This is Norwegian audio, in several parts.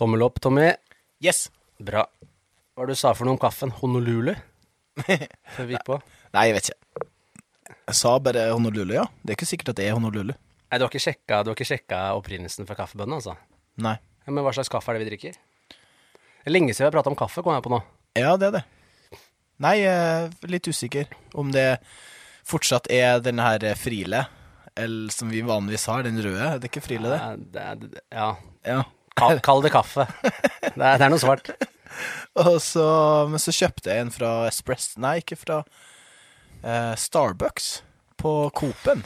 Tommel opp, Tommy. Yes. Bra. Hva var det du sa for noe om kaffen? Honolulu? Før vi gikk på. Nei, jeg vet ikke. Jeg sa bare Honolulu, ja. Det er ikke sikkert at det er Honolulu. Nei, du har ikke sjekka, du har ikke sjekka opprinnelsen for kaffebønnen, altså? Nei. Ja, men hva slags kaffe er det vi drikker? Det er lenge siden vi har prata om kaffe, kom jeg på nå. Ja, det er det. Nei, jeg er litt usikker om det fortsatt er den her Friele, eller som vi vanligvis har, den røde. Det er ikke Friele, det? Ja, det det- ja. Ja. Kall, kall det kaffe. Det er, det er noe svart. Og så, men så kjøpte jeg en fra Espress Nei, ikke fra eh, Starbucks på Coop-en.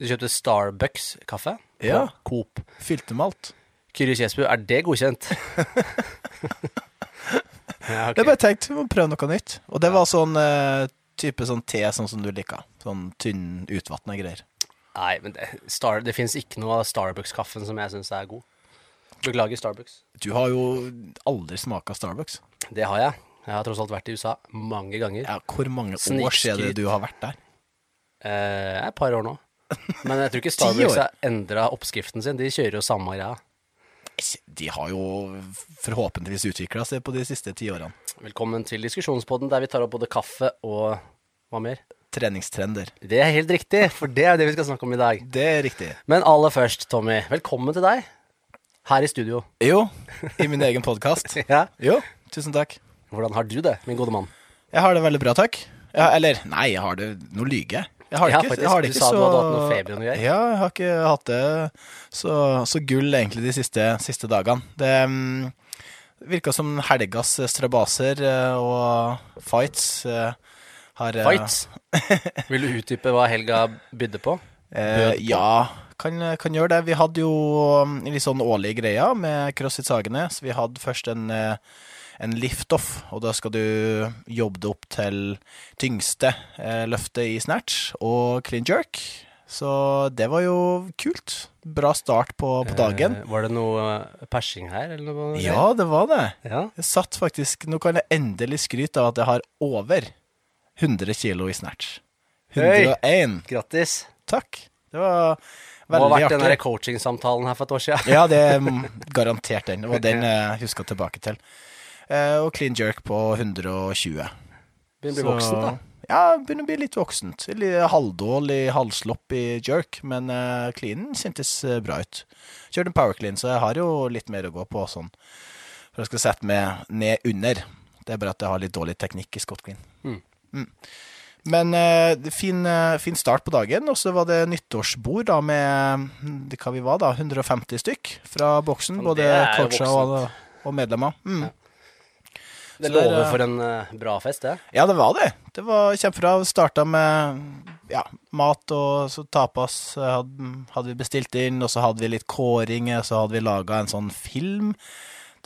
Du kjøpte Starbucks-kaffe? på Ja. Coop. Fylte med alt. Kyrre Kjesbu, er det godkjent? ja, okay. Jeg bare tenkte vi må prøve noe nytt. Og det var sånn eh, type sånn te sånn som du liker. Sånn tynn, utvatna greier. Nei, men det, Star, det fins ikke noe av Starbucks-kaffen som jeg syns er god. Beklager, Starbucks. Du har jo aldri smaka Starbucks. Det har jeg. Jeg har tross alt vært i USA mange ganger. Ja, hvor mange år siden du har vært der? Eh, et par år nå. Men jeg tror ikke Starbucks har endra oppskriften sin. De kjører jo samme greia. De har jo forhåpentligvis utvikla seg på de siste ti årene. Velkommen til diskusjonspodden der vi tar opp både kaffe og hva mer? Treningstrender. Det er helt riktig, for det er det vi skal snakke om i dag. Det er riktig. Men aller først, Tommy, velkommen til deg. Her i studio. Jo, i min egen podkast. Ja. Jo, tusen takk. Hvordan har du det, min gode mann? Jeg har det veldig bra, takk. Jeg, eller, nei, jeg har det Nå lyver jeg. Jeg har Ja, ikke, jeg har det Du ikke sa så du hadde hatt noe feber og noe greier. Ja, jeg har ikke hatt det så, så gull egentlig de siste, siste dagene. Det um, virka som helgas strabaser eh, og fights eh, har eh, Fights. Vil du utdype hva helga bydde på? Eh, ja, kan, kan gjøre det. Vi hadde jo um, en litt sånn årlig greie med CrossFit Sagene. Så vi hadde først en, eh, en liftoff, og da skal du jobbe det opp til tyngste eh, løftet i snatch og clean jerk. Så det var jo kult. Bra start på, på dagen. Eh, var det noe eh, persing her, eller noe? Ja, det var det. ja. Jeg satt faktisk Nå kan jeg endelig skryte av at jeg har over 100 kilo i snatch. Hei! 101. Grattis. Takk. Det var Må ha vært den coaching-samtalen her for et år siden. Ja, det er garantert den. Det var den jeg huska tilbake til. Eh, og clean jerk på 120. Begynner å bli Så- voksen, da. Ja, begynner å bli litt voksent. Litt halvdårlig halvslopp i jerk, men uh, cleanen eh, bra ut. Kjørte en power clean, så jeg har jo litt mer å gå på sånn. For jeg skal sette meg ned under. Det er bare at jeg har litt dårlig teknikk i Scott clean. Mm. Mm. Men eh, fin, eh, fin start på dagen, og så var det nyttårsbord da med det- hva vi var da, 150 stykk fra boksen. Både er coacher og, og medlemmer. Mm. Det det er, lover eh, for en uh, bra fest, det. Ja, det var det. Det var kjempebra. Starta med ja, mat og så tapas hadde, hadde vi bestilt inn, og så hadde vi litt kåringer, så hadde vi laga en sånn film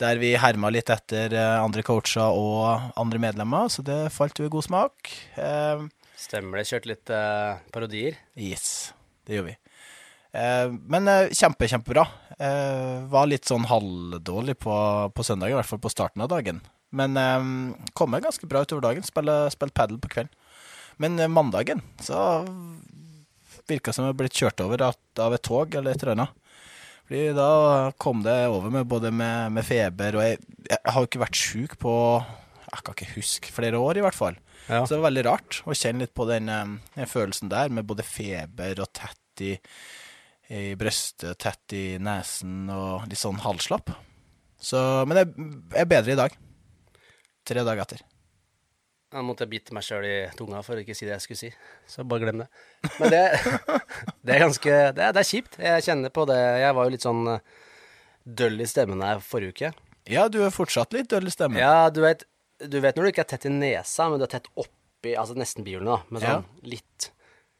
der vi herma litt etter eh, andre coacher og andre medlemmer, så det falt jo i god smak. Eh, Stemmer det. Kjørte litt eh, parodier. yes, det gjorde vi. Eh, men eh, kjempe, kjempebra. Eh, var litt sånn halvdårlig på, på søndag, i hvert fall på starten av dagen. Men eh, kom meg ganske bra utover dagen. Spille, spilt padel på kvelden. Men mandagen så virka som jeg ble kjørt over av et tog eller et eller annet. Fordi da kom det over med både med, med feber, og jeg, jeg har jo ikke vært sjuk på Jeg kan ikke huske flere år, i hvert fall. Ja. Så det var veldig rart å kjenne litt på den, eh, den følelsen der, med både feber og tett i, i brøstet, tett i nesen og litt sånn halvslapp. Så, men jeg er bedre i dag. Tre dager etter. Da måtte jeg bite meg sjøl i tunga for å ikke si det jeg skulle si. Så bare glem det. Men det, det er ganske det er, det er kjipt. Jeg kjenner på det. Jeg var jo litt sånn eh, døll i stemmen her forrige uke. Ja, du er fortsatt litt døll i stemmen. Ja, du vet, du vet når du ikke er tett i nesa, men du er tett oppi Altså nesten bihulene, da. Men sånn litt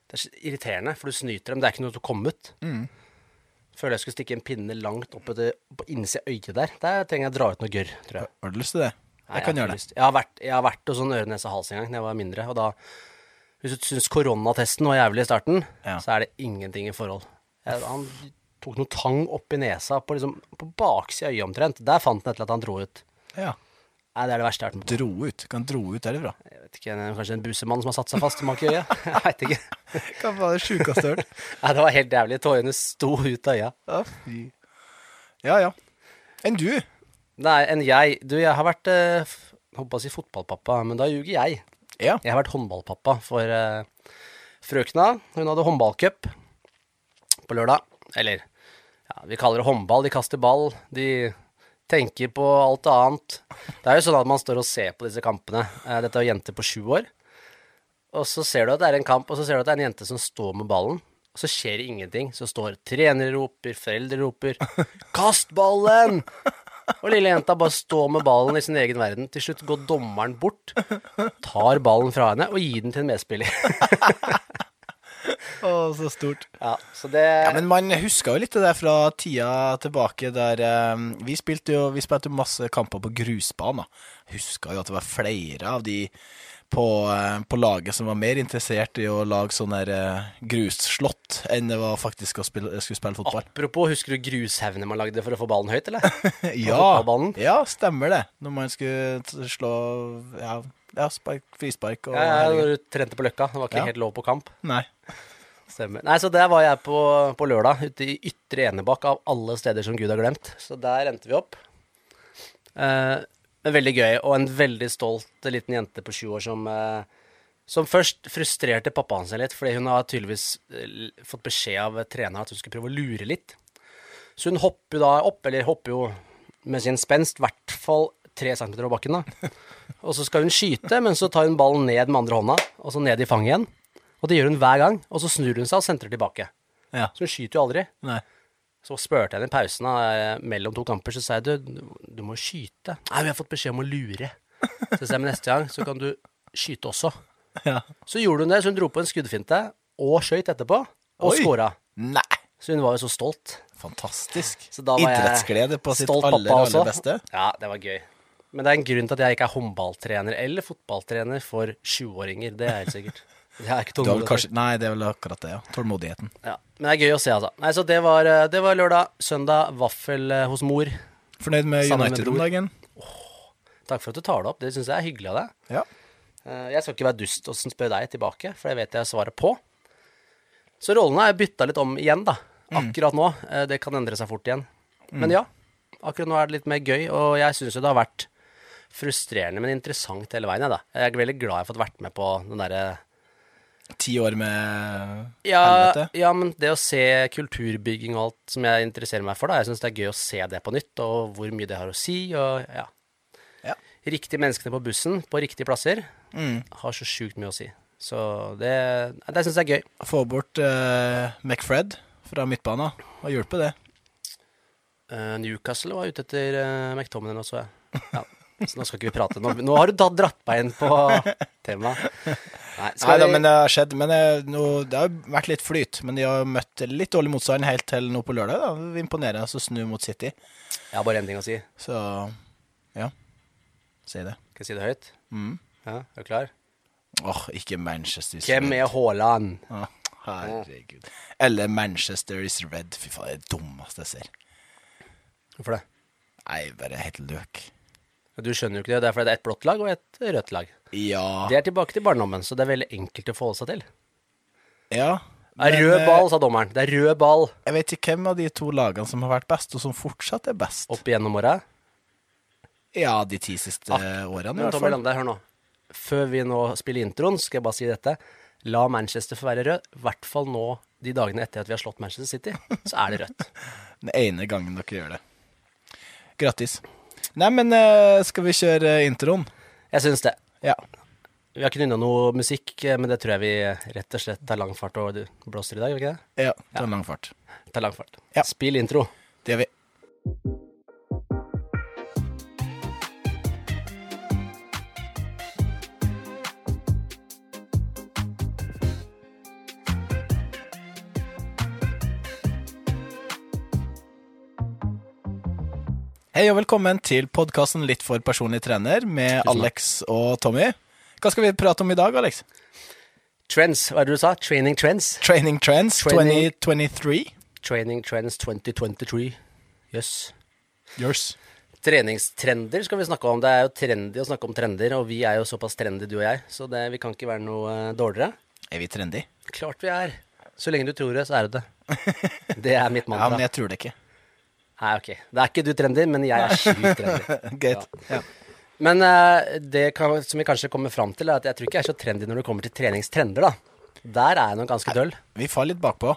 Det er irriterende, for du snyter dem. Det er ikke noe til å komme ut. Mm. Føler jeg skulle stikke en pinne langt opp etter, på innsida av øyet der. Der trenger jeg å dra ut noe gørr, tror jeg. Har du lyst til det? Nei, Jeg kan gjøre det. Jeg har vært, jeg har vært hos sånn øre, nese, hals en gang da jeg var mindre. Og da, hvis du syns koronatesten var jævlig i starten, Ja. så er det ingenting i forhold. Jeg, han tok noe tang opp i nesa, på, liksom, på baksida av øyet omtrent. Der fant han et eller annet han dro ut. Ja. Nei, det er det verste jeg har hørt. Dro ut. Kan dro ut derifra. Jeg vet ikke, Kanskje en busemann som har satt seg fast i øyet? Jeg veit ikke. Hva var det sjukeste jeg har hørt? Nei, det var helt jævlig. Tårene sto ut av øya. Ja, fy. Ja, ja. Enn du? Nei, enn jeg. Du, jeg har vært eh, Holdt på å si fotballpappa, men da ljuger jeg. Ja. Jeg har vært håndballpappa for eh, frøkna. Hun hadde håndballcup på lørdag. Eller, ja, vi kaller det håndball. De kaster ball. De tenker på alt annet. Det er jo sånn at man står og ser på disse kampene. Eh, dette er jo jenter på sju år. Og så ser du at det er en kamp, og så ser du at det er en jente som står med ballen. Og så skjer det ingenting. Så står trenere roper, foreldre roper 'Kast ballen!' Og lille jenta bare står med ballen i sin egen verden. Til slutt går dommeren bort, tar ballen fra henne og gir den til en medspiller. Å, så stort. Ja, så det Ja, men man husker jo litt det der fra tida tilbake der um, Vi spilte jo vi spilte jo masse kamper på grusbaner. Husker jo at det var flere av de på, eh, på laget som var mer interessert i å lage sånne her, eh, grusslott enn det var faktisk å spille, skulle spille fotball. Apropos, husker du grushaugene man lagde for å få ballen høyt, eller? Ja, ja, stemmer det. Når man skulle slå ja, ja spark, frispark og Ja, ja, du trente på Løkka. Det var ikke Ja. helt lov på kamp. Nei. Stemmer. Nei, så der var jeg på, på lørdag, ute i Ytre Enebakk, av alle steder som Gud har glemt. Så der endte vi opp. Eh, men veldig gøy, og en veldig stolt liten jente på 20 år som eh, som først frustrerte pappaen sin litt, fordi hun har tydeligvis eh, fått beskjed av treneren at hun skulle prøve å lure litt. Så hun hopper da opp, eller hopper jo med sin spenst, i hvert fall tre centimeter over bakken, da. Og så skal hun skyte, men så tar hun ballen ned med andre hånda, og så ned i fanget igjen. Og det gjør hun hver gang, og så snur hun seg og sentrer tilbake. Ja. Så hun skyter jo aldri. Nei. Så spurte jeg henne i pausen da, eh, mellom to kamper, så sa jeg du, du må skyte. Nei, vi har fått beskjed om å lure. Så jeg sa men neste gang så kan du skyte også. Ja. Så gjorde hun det, så hun dro på en skuddfinte og skøyt etterpå, og Oi. scora. Nei. Så hun var jo så stolt. Fantastisk. Så Idrettsglede på sitt aller, aller beste. Ja, det var gøy. Men det er en grunn til at jeg ikke er håndballtrener eller fotballtrener for 20-åringer. Det er helt sikkert. Det er ikke tålmodighet. kanskje, nei, det er vel akkurat det, ja. Tålmodigheten. Ja. Men det er gøy å se, altså. Nei, så det var, eh, det var lørdag. Søndag vaffel eh, hos mor. Fornøyd med Sammen med United bror. om dagen? Takk for at du tar det opp. Det syns jeg er hyggelig av deg. Ja. Eh, Jeg skal ikke være dust og spørre deg tilbake, for det vet jeg svaret på. Så rollene er bytta litt om igjen, da. Akkurat nå. Det kan endre seg fort igjen. Men ja, akkurat nå er det litt mer gøy, og jeg syns jo det har vært frustrerende, men interessant hele veien, jeg, da. Jeg er veldig glad jeg har fått vært med på den derre Ti år med ja, helvete. ja, men det å se kulturbygging og alt som jeg interesserer meg for, da. Jeg syns det er gøy å se det på nytt, og hvor mye det har å si, og ja. Ja. Riktige menneskene på bussen, på riktige plasser, Mm. har så sjukt mye å si. Så det, det syns jeg er gøy. Få bort uh, McFred fra midtbanen. Har hjulpet det. Uh, Newcastle var ute etter uh, McTominay også, jeg. Ja. Så nå skal ikke vi prate. Nå, nå har du da dratt meg inn på temaet. Nei, Nei da, vi- men det har skjedd. Men eh, nå, det har vært litt flyt. Men de har møtt litt dårlig motstand helt til nå på lørdag. da. Oss å snu mot City. Jeg har bare én ting å si. Så ja. Si det. Skal jeg si det høyt? Mm. Ja, er du klar? Åh, ikke Manchester is Hvem er Haaland? Ah, herregud. Eller Manchester is red. Fy faen, det er det dummeste jeg ser. Hvorfor det? Nei, bare helt løk. Du skjønner jo ikke det. Det er fordi det er et blått lag og et rødt lag. Ja. Det er tilbake til barndommen, så det er veldig enkelt å forholde seg til. ja. Det er men, rød eh, ball, sa dommeren. Det er rød ball Jeg vet ikke hvem av de to lagene som har vært best, og som fortsatt er best. opp igjennom åra. Ja, de ti siste Ah, årene, i hvert fall. Lande, hør nå. Før vi nå spiller introen, skal jeg bare si dette. La Manchester få være rød. I hvert fall nå, de dagene etter at vi har slått Manchester City, så er det rødt. Den ene gangen dere gjør det. Grattis. Nei, men eh, skal vi kjøre introen? Jeg syns det. Ja. Vi har ikke nynna noe musikk, eh, men det tror jeg vi rett og slett tar lang fart og blåser i dag, gjør vi ikke det? Ja, ta lang fart. Tar lang fart. Ja. Spill intro. Det gjør vi. Hei og velkommen til podkasten Litt for personlig trener med Alex og Tommy. Hva skal vi prate om i dag, Alex? Trends, hva er det du sa? Training trends? Training Trends Training- 2023. Training trends 2023. Jøss. Yours. Treningstrender skal vi snakke om. Det er jo trendy å snakke om trender, og vi er jo såpass trendy, du og jeg, så det, vi kan ikke være noe eh, dårligere. Er vi trendy? Klart vi er. Så lenge du tror det, så er du det. Det er mitt mantra. Ja, men jeg tror det ikke. Nei, ok. Da er ikke du trendy, men jeg er sjukt trendy. Greit. Ja. Men uh, det kan, som vi kanskje kommer fram til, er at jeg tror ikke jeg er så trendy når det kommer til treningstrender, da. Der er jeg nok ganske døll. Vi faller litt bakpå.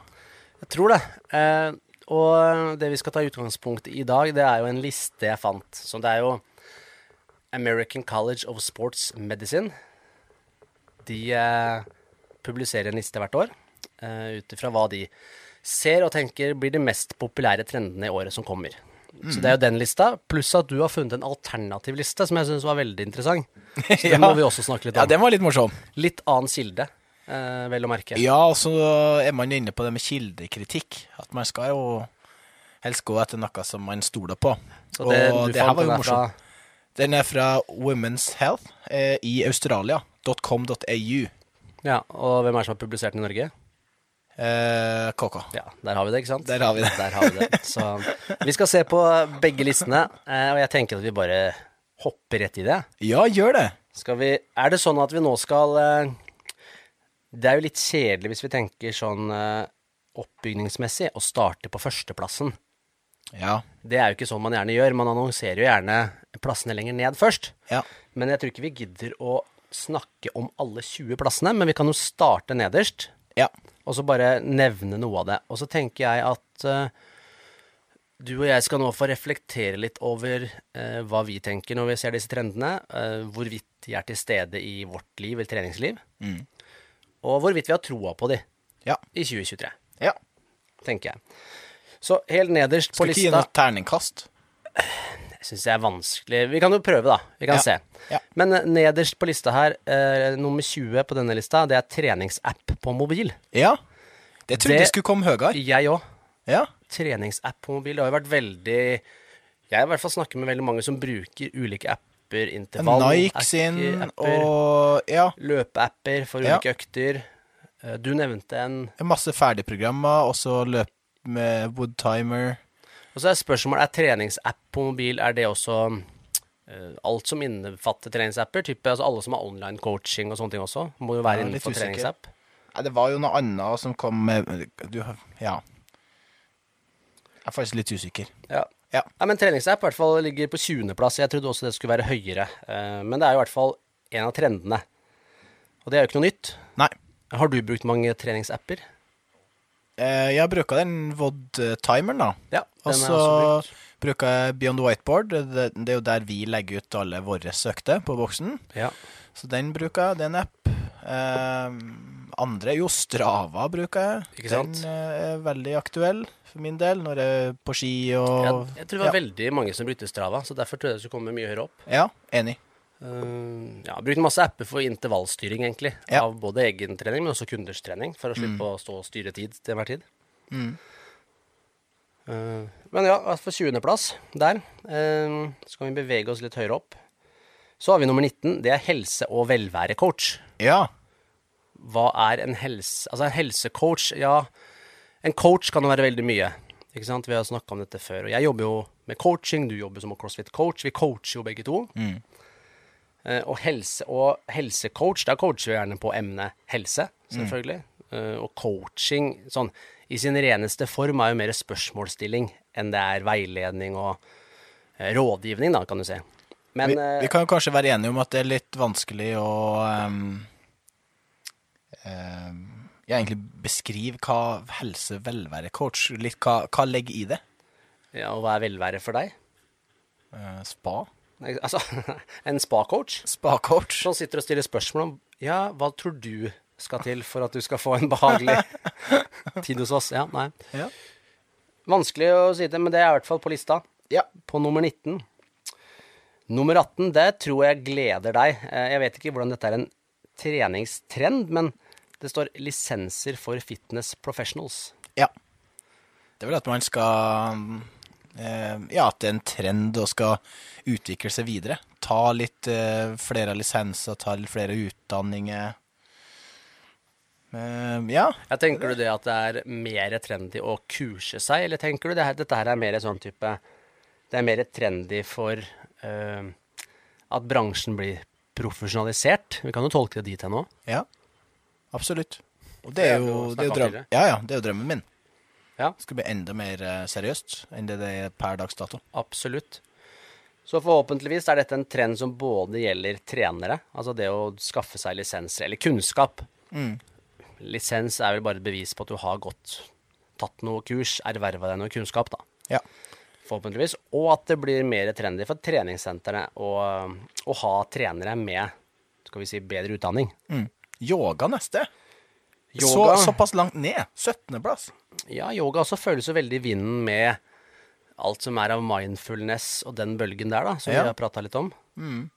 Jeg tror det. Uh, og det vi skal ta utgangspunkt i i dag, det er jo en liste jeg fant. Så det er jo American College of Sports Medicine. De uh, publiserer en liste hvert år uh, ut ifra hva de ser og tenker blir de mest populære trendene i året som kommer. Så det er jo den lista, pluss at du har funnet en alternativ liste som jeg syns var veldig interessant. Så den Ja. må vi også snakke litt om. Ja, den var litt morsom. Litt annen kilde, eh, vel å merke. Ja, og så er man inne på det med kildekritikk. At man skal jo helst gå etter noe som man stoler på. Så det og det her var jo morsomt. Den er fra Women's Health eh, i Australia. .com.au. Ja, og hvem er det som har publisert den i Norge? Eh, KK. Ja, der har vi det, ikke sant? Der har vi det. Der har vi det. Så vi skal se på begge listene, eh, og jeg tenker at vi bare hopper rett i det. Ja, gjør det. Skal vi Er det sånn at vi nå skal eh, Det er jo litt kjedelig hvis vi tenker sånn eh, oppbygningsmessig å starte på førsteplassen. Ja. Det er jo ikke sånn man gjerne gjør. Man annonserer jo gjerne plassene lenger ned først. Ja. Men jeg tror ikke vi gidder å snakke om alle 20 plassene, men vi kan jo starte nederst Ja. Og så bare nevne noe av det. Og så tenker jeg at uh, du og jeg skal nå få reflektere litt over uh, hva vi tenker når vi ser disse trendene, Uh, hvorvidt de er til stede i vårt liv, eller treningsliv, Mm. og hvorvidt vi har troa på de Ja. i 2023, ja. tenker jeg. Så helt nederst på lista Skal ikke gi noe terningkast. Syns jeg er vanskelig. Vi kan jo prøve, da. Vi kan Ja. se. Ja. Men eh, nederst på lista her, eh, nummer 20 på denne lista, det er treningsapp på mobil. Ja. Det trodde jeg skulle komme høyere. Jeg òg. Ja. treningsapp på mobil. Det har jo vært veldig Jeg har i hvert fall snakket med veldig mange som bruker ulike apper. Intervall, Nike sin apper, og ja, løpeapper for ulike økter. Eh, Du nevnte en masse ferdigprogrammer, også løp med Woodtimer. Og så er spørsmålet er treningsapp på mobil Er det også uh, alt som innefatter treningsapper? Type, altså alle som har online coaching og sånne ting også? Må jo være Ja, innenfor treningsapp. Nei, det var jo noe annet som kom med du, Ja. Jeg er faktisk litt usikker. Ja. Ja. ja, men treningsapp i hvert fall ligger på 20.-plass. Jeg trodde også det skulle være høyere. Eh, Men det er jo i hvert fall en av trendene. Og det er jo ikke noe nytt. Nei. Har du brukt mange treningsapper? Eh, Jeg bruker den VOD-timeren, da. Ja, den er så også brukt. bruker jeg Beyond Whiteboard. Det, det er jo der vi legger ut alle våre søkte på boksen. Ja. Så den bruker jeg. Det er en app. Eh, andre Jo, Strava bruker jeg. Den eh, er veldig aktuell for min del når jeg er på ski og jeg tror det var veldig mange som brukte Strava, så derfor tror jeg det skulle komme mye høyere opp. Ja, enig. Uh, ja, brukt masse apper for intervallstyring, egentlig. Ja. Av både egen trening, men også kunders trening, for å slippe å stå og styre tid til enhver tid. Mm. Uh, men ja, for 20.-plass der. Uh, så kan vi bevege oss litt høyere opp. Så har vi nummer 19. Det er helse- og velværecoach. Ja. Hva er en helse... Altså, en helsecoach Ja, en coach kan jo være veldig mye. Ikke sant? Vi har snakka om dette før. Og jeg jobber jo med coaching, du jobber som CrossFit-coach. Vi coacher jo begge to. Mm. Eh, og helse og helsecoach, da coacher vi gjerne på emnet helse, selvfølgelig. Mm. og coaching sånn i sin reneste form er jo mer spørsmålsstilling enn det er veiledning og eh, rådgivning, da, kan du si. Men vi, vi kan jo kanskje være enige om at det er litt vanskelig å um, um, ja, egentlig beskrive hva helse-velvære-coach Litt hva, hva legger i det? ja, og hva er velvære for deg? Uh, spa? Altså, en spa-coach Spa-coach? som sitter og stiller spørsmål om Ja, hva tror du skal til for at du skal få en behagelig tid hos oss? Ja, nei. Ja. Vanskelig å si det, men det er i hvert fall på lista. ja. På nummer 19. Nummer 18, det tror jeg gleder deg. Eh, Jeg vet ikke hvordan dette er en treningstrend, men det står lisenser for fitness professionals. Ja. Det er vel at man skal eh, Ja, at det er en trend og skal utvikle seg videre. Ta litt eh, flere lisenser, ta litt flere utdanninger. Eh, ja. Jeg Tenker du det at det er mer trendy å kurse seg, eller tenker du det her, dette her er mer sånn type Det er mer trendy for eh, at bransjen blir profesjonalisert? Vi kan jo tolke det dit hen òg. Ja. Absolutt. Og det er jo det er jo snakket drøm ja, ja, det er drømmen min. Ja. Det skal bli enda mer eh, seriøst enn det det er per dags dato. Absolutt. Så forhåpentligvis er dette en trend som både gjelder trenere, altså det å skaffe seg lisenser, eller kunnskap. Lisens er vel bare et bevis på at du har gått, tatt noe kurs, erverva deg noe kunnskap, da. Ja. Forhåpentligvis. Og at det blir mer trendy for treningssentrene å, å ha trenere med skal vi si, bedre utdanning. Mm. Yoga neste. Yoga. Så, såpass langt ned. 17.-plass. Ja, yoga også føles jo veldig i vinden med alt som er av mindfulness og den bølgen der, da, som Ja. vi har prata litt om. Mm.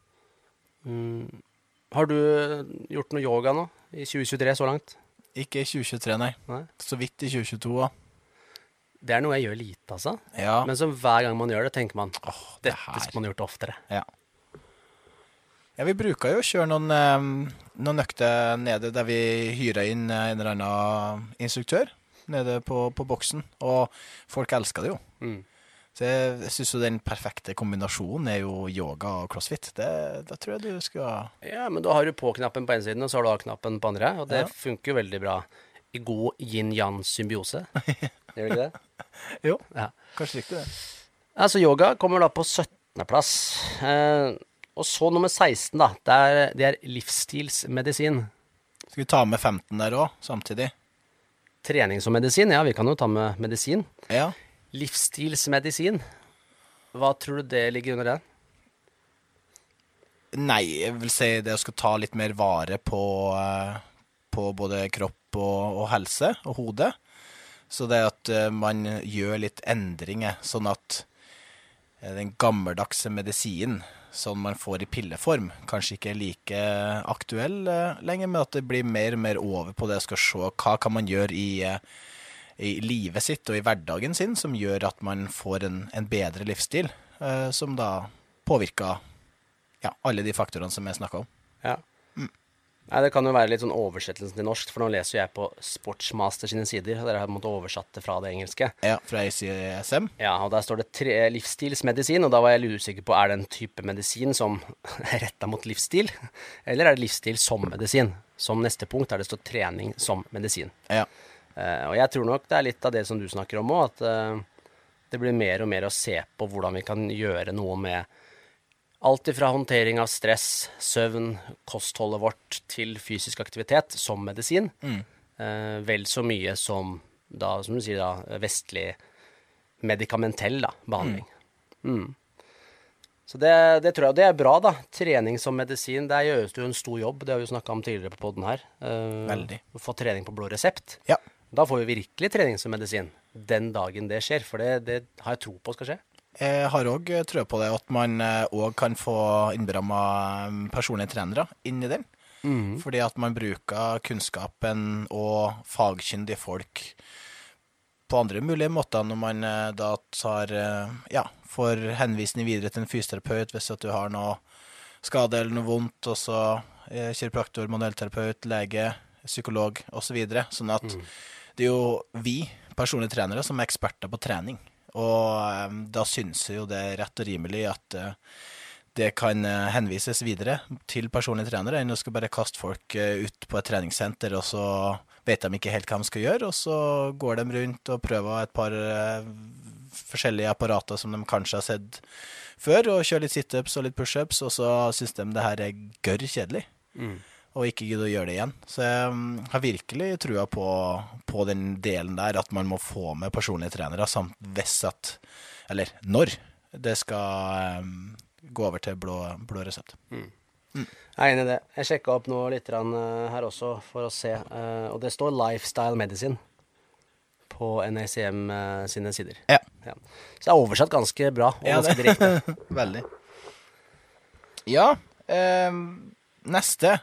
Har du gjort noe yoga nå i 2023 så langt? Ikke i 2023, nei. Nei. Så vidt i 2022 òg. Det er noe jeg gjør lite, altså. Ja. Men så hver gang man gjør det, tenker man Åh, det dette det skulle man gjort oftere. Ja. Ja, vi bruker jo å kjøre noen, eh, noen økter nede der vi hyrer inn eh, en eller annen instruktør nede på, på boksen, og folk elsker det jo. Mm. Så jeg, jeg syns jo den perfekte kombinasjonen er jo yoga og crossfit. Det, da tror jeg du skal Ja, men da har du på-knappen på ene siden, og så har du av-knappen på andre, og det Ja. funker jo veldig bra i god yin-yang-symbiose. Gjør det ikke det? Jo, Ja. kanskje riktig det. Altså, yoga kommer da på 17.-plass. Eh, og så nummer 16, da. Det er, det er livsstilsmedisin. Skal vi ta med 15 der òg, samtidig? Trening som medisin, ja, vi kan jo ta med medisin. Ja. Livsstilsmedisin. Hva tror du det ligger under det? Nei, jeg vil si det å skal ta litt mer vare på, eh, på både kropp og, og helse og hode. Så det at eh, man gjør litt endringer, sånn at eh, den gammeldagse medisinen som man får i pilleform, kanskje ikke er like aktuell eh, lenger, men at det blir mer og mer over på det å skal se hva kan man gjøre i, eh, i livet sitt og i hverdagen sin som gjør at man får en, en bedre livsstil, eh, som da påvirker ja, alle de faktorene som jeg snakka om. Ja. Nei, Det kan jo være litt sånn oversettelsen til norsk, for nå leser jo jeg på Sportsmaster sine sider. og Dere har på en måte oversatt det fra det engelske. Ja, fra ACSM. Ja, og der står det tre, livsstilsmedisin, og da var jeg litt usikker på er det en type medisin som er retta mot livsstil, eller er det livsstil som medisin? Som neste punkt der det står trening som medisin. Ja. Uh, og jeg tror nok det er litt av det som du snakker om òg, at uh, det blir mer og mer å se på hvordan vi kan gjøre noe med alt ifra håndtering av stress, søvn, kostholdet vårt til fysisk aktivitet som medisin. Eh, vel så mye som da, som du sier, da, vestlig medikamentell da, behandling. Mm. Så det, det tror jeg det er bra, da. Trening som medisin. Der gjøres det jo en stor jobb, det har vi jo snakka om tidligere på poden her. Eh, Veldig. Få trening på blå resept. Ja. Da får vi virkelig trening som medisin. Den dagen det skjer, for det, det har jeg tro på skal skje. Jeg har òg trua på det, at man òg kan få innberamma personlige trenere inn i den. Fordi at man bruker kunnskapen og fagkyndige folk på andre mulige måter når man eh, da tar eh, Ja, får henvisning videre til en fysioterapeut hvis at du har noe skade eller noe vondt, og så eh, kiropraktor, manuellterapeut, lege, psykolog osv. Så videre. sånn at det er jo vi personlige trenere som er eksperter på trening. Og eh, da syns jeg jo det er rett og rimelig at eh, det kan eh, henvises videre til personlige trenere, enn å skal bare kaste folk eh, ut på et treningssenter, og så vet de ikke helt hva de skal gjøre, og så går de rundt og prøver et par forskjellige apparater som de kanskje har sett før, og kjører litt situps og litt pushups, og så syns de det her er gørr kjedelig og ikke gidde å gjøre det igjen. Så jeg mm, har virkelig trua på, på den delen der, at man må få med personlige trenere, samt hvis at Eller når det skal um, gå over til blå, blå resept. Jeg er enig i det. Jeg sjekka opp noe litt eh, her også for å se, eh, og det står Lifestyle Medicine på NACM eh, sine sider. Ja. Ja. Så det er oversatt ganske bra og Ja, ganske direkte. Veldig. Ja, um, neste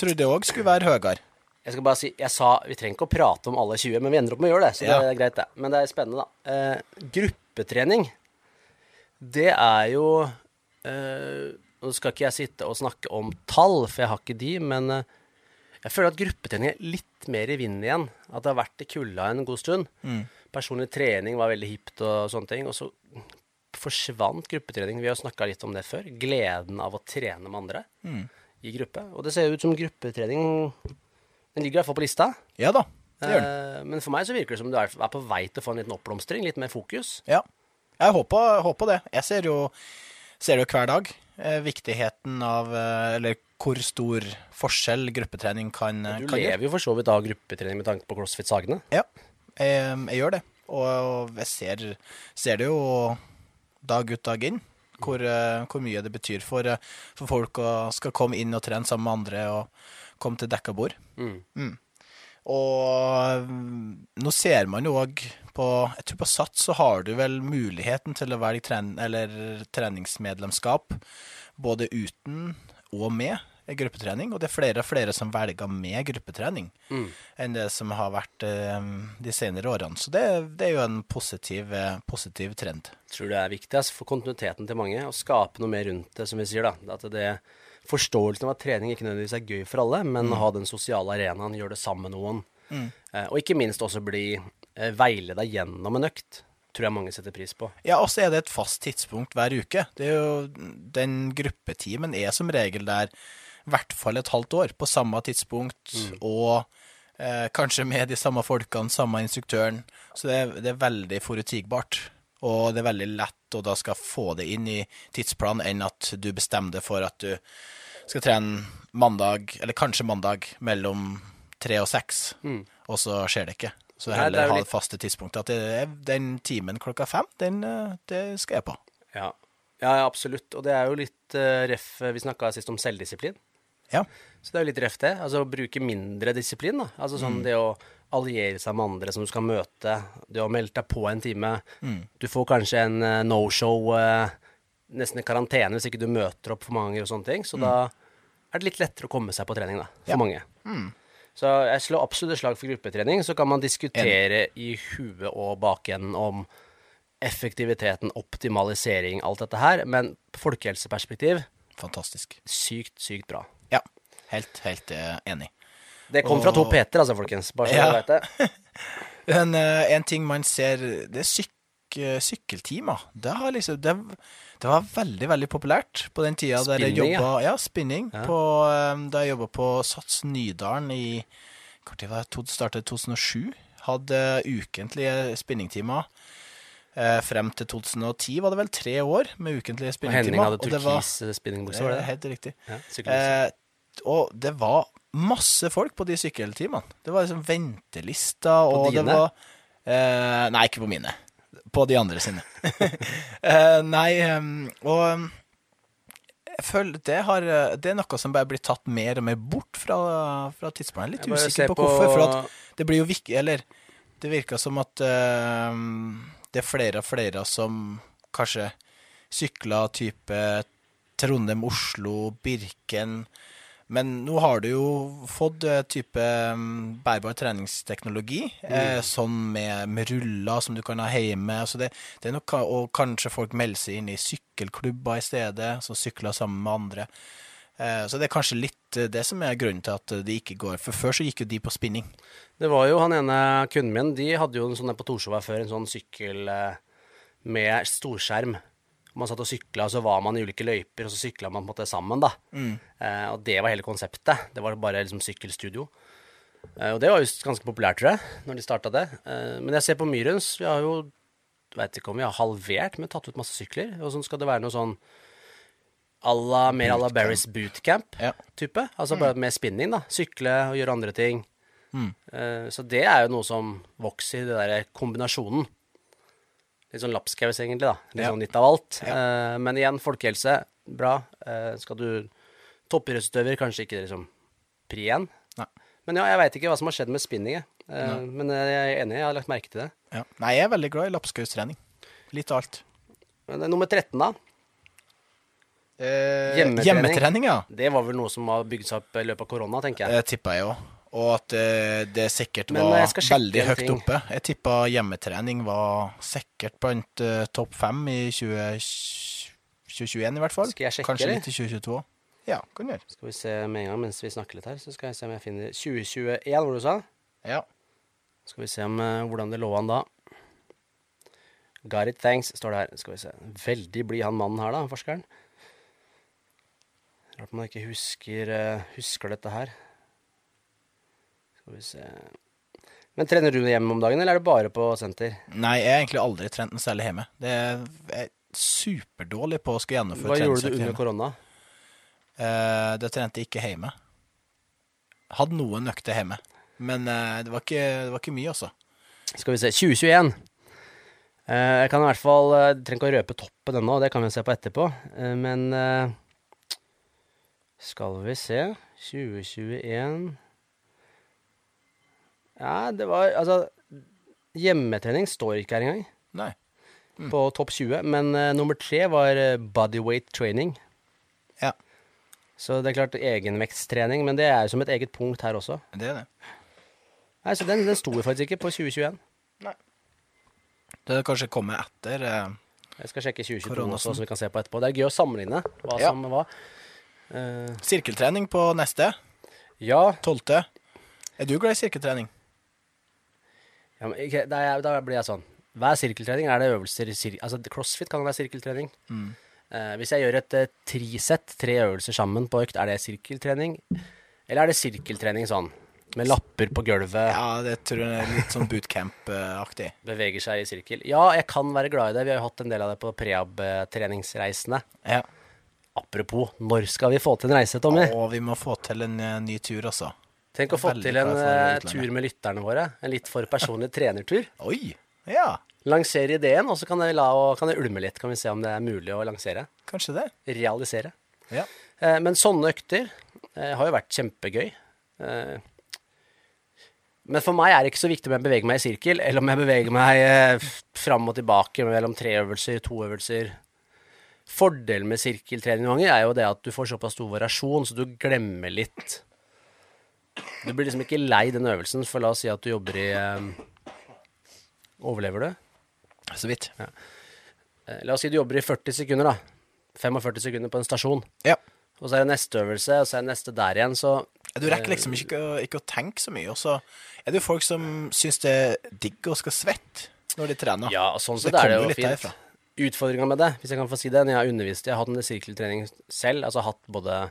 trodde jeg òg skulle være høyere. Jeg skal bare si, jeg sa vi trenger ikke å prate om alle 20, men vi ender opp med å gjøre det, så Ja. det er greit, det. Men det er spennende, da. Eh, gruppetrening, det er jo eh, Nå skal ikke jeg sitte og snakke om tall, for jeg har ikke de, men eh, jeg føler at gruppetrening er litt mer i vinden igjen. At det har vært i kulda en god stund. Personlig trening var veldig hipt og sånne ting. Og så forsvant gruppetrening. Vi har snakka litt om det før. Gleden av å trene med andre i gruppe. Og det ser ut som gruppetrening Den ligger i hvert fall på lista. Ja da. det gjør Eh, men for meg så virker det som du er, på vei til å få en liten oppblomstring, litt mer fokus. Ja. Jeg håper, håper det. Jeg ser jo, ser jo hver dag eh, viktigheten av eh, Eller hvor stor forskjell gruppetrening kan, Du kan gjøre. lever jo for så vidt av gruppetrening med tanke på CrossFit Sagene. Ja, jeg, jeg gjør det. Og, og jeg ser, ser det jo dag ut, dag inn, hvor, eh, hvor mye det betyr for, eh, for folk å skal komme inn og trene sammen med andre og komme til dekka bord. Mm. Og mm, nå ser man jo òg på Jeg tror på Sats så har du vel muligheten til å velge tren, eller treningsmedlemskap både uten og med gruppetrening. Og det er flere og flere som velger med gruppetrening Mm. enn det som har vært eh, de senere årene. Så det, det er jo en positiv, eh, positiv trend. tror det er viktig altså, for kontinuiteten til mange å skape noe mer rundt det, som vi sier. da. At det Forståelsen av at trening ikke nødvendigvis er gøy for alle, men å ha den sosiale arenaen, gjøre det sammen med noen. Eh, og ikke minst også bli eh, veileda gjennom en økt, tror jeg mange setter pris på. Ja, og så er det et fast tidspunkt hver uke. Det er jo, den gruppetimen er som regel der i hvert fall et halvt år, på samme tidspunkt, og eh, kanskje med de samme folkene, samme instruktøren. Så det er, det er veldig forutsigbart. Og det er veldig lett å da skal få det inn i tidsplanen, enn at du bestemmer deg for at du skal trene mandag, eller kanskje mandag, mellom tre og seks, og så skjer det ikke. Så Nei, det litt... heller ha det faste tidspunktet, At det er den timen klokka fem, den, eh, det skal jeg på. Ja, ja ja, absolutt. Og det er jo litt uh, ref Vi snakka sist om selvdisiplin. Ja. Så det er jo litt røft, det. Altså å bruke mindre disiplin, da. Altså sånn det å alliere seg med andre som du skal møte. Det å melde deg på en time. Du får kanskje en uh, no-show, uh, nesten en karantene hvis ikke du møter opp for mange ganger og sånne ting. Så da er det litt lettere å komme seg på trening, da. For Ja. mange. Så jeg slår absolutt et slag for gruppetrening. Så kan man diskutere i huet og bakenden om effektiviteten, optimalisering, alt dette her. Men folkehelseperspektiv, Fantastisk. sykt, sykt bra. Helt, helt eh, enig. Det kom fra to Peter, altså, folkens. Bare så Ja. du vet det. En, eh, en ting man ser, det er syk, eh, sykkeltimer. Det, har liksom, det, det var veldig, veldig populært på den tida der jeg Spinning, ja. Ja, spinning. Ja. På, eh, da jeg jobba på Sats Nydalen i Når var det? Startet 2007. Hadde ukentlige spinningtimer. Eh, frem til 2010 var det vel tre år med ukentlige Og. Henning hadde turkis eh, det? helt riktig. Ja, sykkelbukse. Og det var masse folk på de sykkeltimene. Det var liksom ventelister, og det dine? var eh, Nei, ikke på mine. På de andre sine. eh, nei, og jeg føler det, har, det er noe som bare blir tatt mer og mer bort fra, fra tidsplanen. Litt usikker på, på- hvorfor. For at det blir jo viktig Eller det virker som at eh, det er flere og flere som kanskje sykler type Trondheim-Oslo, Birken Men nå har du jo fått eh, type mm, bærbar treningsteknologi, eh, sånn med, med ruller som du kan ha hjemme. Altså det, det noe, og kanskje folk melder seg inn i sykkelklubber i stedet, som sykler sammen med andre. Eh, så det er kanskje litt eh, det som er grunnen til at de ikke går. For før så gikk jo de på spinning. Det var jo han ene kunden min, de hadde jo en sånn på Torshov før, en sånn sykkel eh, med storskjerm. Man satt og sykla, og så var man i ulike løyper, og så sykla man på en måte sammen, da. Eh, og det var hele konseptet. Det var bare liksom sykkelstudio. Eh, og det var jo ganske populært, tror jeg, når de starta det. Eh, men jeg ser på Myrens, vi har jo Veit ikke om vi har halvert, men tatt ut masse sykler. Og sånn skal det være noe sånn à la, mer à la Barry's bootcamp-type. Ja. Altså bare med spinning, da. Sykle og gjøre andre ting. Mm. Eh, Så det er jo noe som vokser, det der kombinasjonen. Litt sånn lapskaus, egentlig, da. Litt Ja. sånn litt av alt. Ja. Eh, Men igjen, folkehelse, bra. Eh, Skal du Toppidrettsutøver, kanskje ikke liksom pri én. Men ja, jeg veit ikke hva som har skjedd med spinning. Eh, Men jeg er enig, jeg har lagt merke til det. Ja. Nei, jeg er veldig glad i lapskaustrening. Litt av alt. Men er nummer 13, da. Eh, Hjemmetrening. Hjemmetrening, ja. Det var vel noe som har bygd seg opp i løpet av korona, tenker jeg. Det tippa jeg òg. Og at det, det sikkert var skal sjekke veldig høyt ting. oppe. Jeg tippa hjemmetrening var sikkert blant uh, topp fem i 20, 2021, i hvert fall. Skal jeg sjekke, Kanskje det? litt i 2022. Ja, kan gjøre. Skal vi se med en gang mens vi snakker litt her, så skal jeg se om jeg finner 2021, hvor du sa. Ja. Skal vi se om, uh, hvordan det lå an da. Got it, thanks, står det her. Skal vi se. Veldig blid han mannen her, da, forskeren. Rart man ikke husker, uh, husker dette her. Skal vi se. Men trener du hjemme om dagen, eller er det bare på senter? Nei, jeg har egentlig aldri trent noe særlig hjemme. Det er, er superdårlig på å skulle gjennomføre Hva gjorde du under hjemme. korona? Uh, det trente jeg ikke hjemme. Hadde noen økter hjemme, men uh, det, var ikke, det var ikke mye, altså. Skal vi se 2021. Uh, jeg kan i hvert fall uh, Trenger ikke å røpe toppen ennå, det kan vi se på etterpå. Eh, men eh, skal vi se 2021 Ja, det var Altså, hjemmetrening står ikke her engang. Nei. På topp 20. Men uh, nummer tre var eh, bodyweight training. Ja, Så det er klart egenvektstrening, men det er som et eget punkt her også. det er det. Nei, Så den, den sto faktisk ikke på 2021. Det er kanskje kommet etter eh, Jeg skal sjekke 2022 Koronasen. også, som vi kan se på etterpå. Det er gøy å sammenligne hva Ja. som var. Uh, sirkeltrening på neste. ja, Tolvte. Er du glad i sirkeltrening? Ja men okay, da, er- da blir jeg sånn. Hva er sirkeltrening? Er det øvelser i sir Altså, crossfit kan være sirkeltrening. Eh, hvis jeg gjør et uh, trisett, tre øvelser sammen på økt, er det sirkeltrening? Eller er det sirkeltrening sånn? Med lapper på gulvet, Ja, det tror jeg er litt sånn bootcamp-aktig. beveger seg i sirkel. Ja, jeg kan være glad i det. Vi har jo hatt en del av det på prehab-treningsreisene. Ja. Apropos, når skal vi få til en reise, Tommy? Og vi må få til en eh, ny tur, altså. Tenk å få til en eh, tur med lytterne våre. En litt for personlig trenertur. Oi! Ja, Lansere ideen, og så kan det, la, og kan det ulme litt. Kan vi se om det er mulig å lansere. kanskje det. Realisere. Ja. Eh, men sånne økter eh, har jo vært kjempegøy. Eh, men for meg er det ikke så viktig om jeg beveger meg i sirkel, eller om jeg beveger meg eh, fram og tilbake mellom tre øvelser, to øvelser. Fordelen med sirkeltrening er jo det at du får såpass stor variasjon, så du glemmer litt. Du blir liksom ikke lei den øvelsen, for la oss si at du jobber i eh, Overlever du? Så vidt. Eh, La oss si du jobber i 40 sekunder, da. 45 sekunder på en stasjon. Ja. Og så er det neste øvelse, og så er det neste der igjen, så Du rekker liksom ikke, å- ikke å tenke så mye. Og så er det jo folk som syns det er digg å skal svette når de trener. Ja, og sånn Så sett er det kommer jo litt fint. derfra. Utfordringa med det, hvis jeg kan få si det, når jeg har undervist Jeg har hatt en sirkeltrening selv, altså hatt både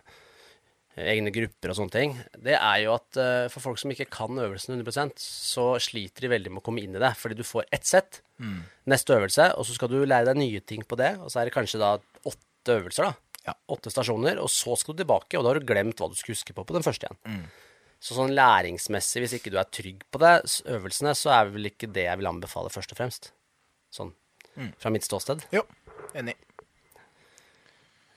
egne grupper og sånne ting, det er jo at eh, for folk som ikke kan øvelsen 100% så sliter de veldig med å komme inn i det. Fordi du får ett sett, Mm. neste øvelse, og så skal du lære deg nye ting på det, og så er det kanskje da åtte øvelser, da. Ja. Åtte stasjoner, og så skal du tilbake, og da har du glemt hva du skulle huske på på den første igjen. Mm. Så sånn læringsmessig, hvis ikke du er trygg på det, øvelsene, så er vel ikke det jeg vil anbefale først og fremst. Sånn Mm. fra mitt ståsted. Jo, enig.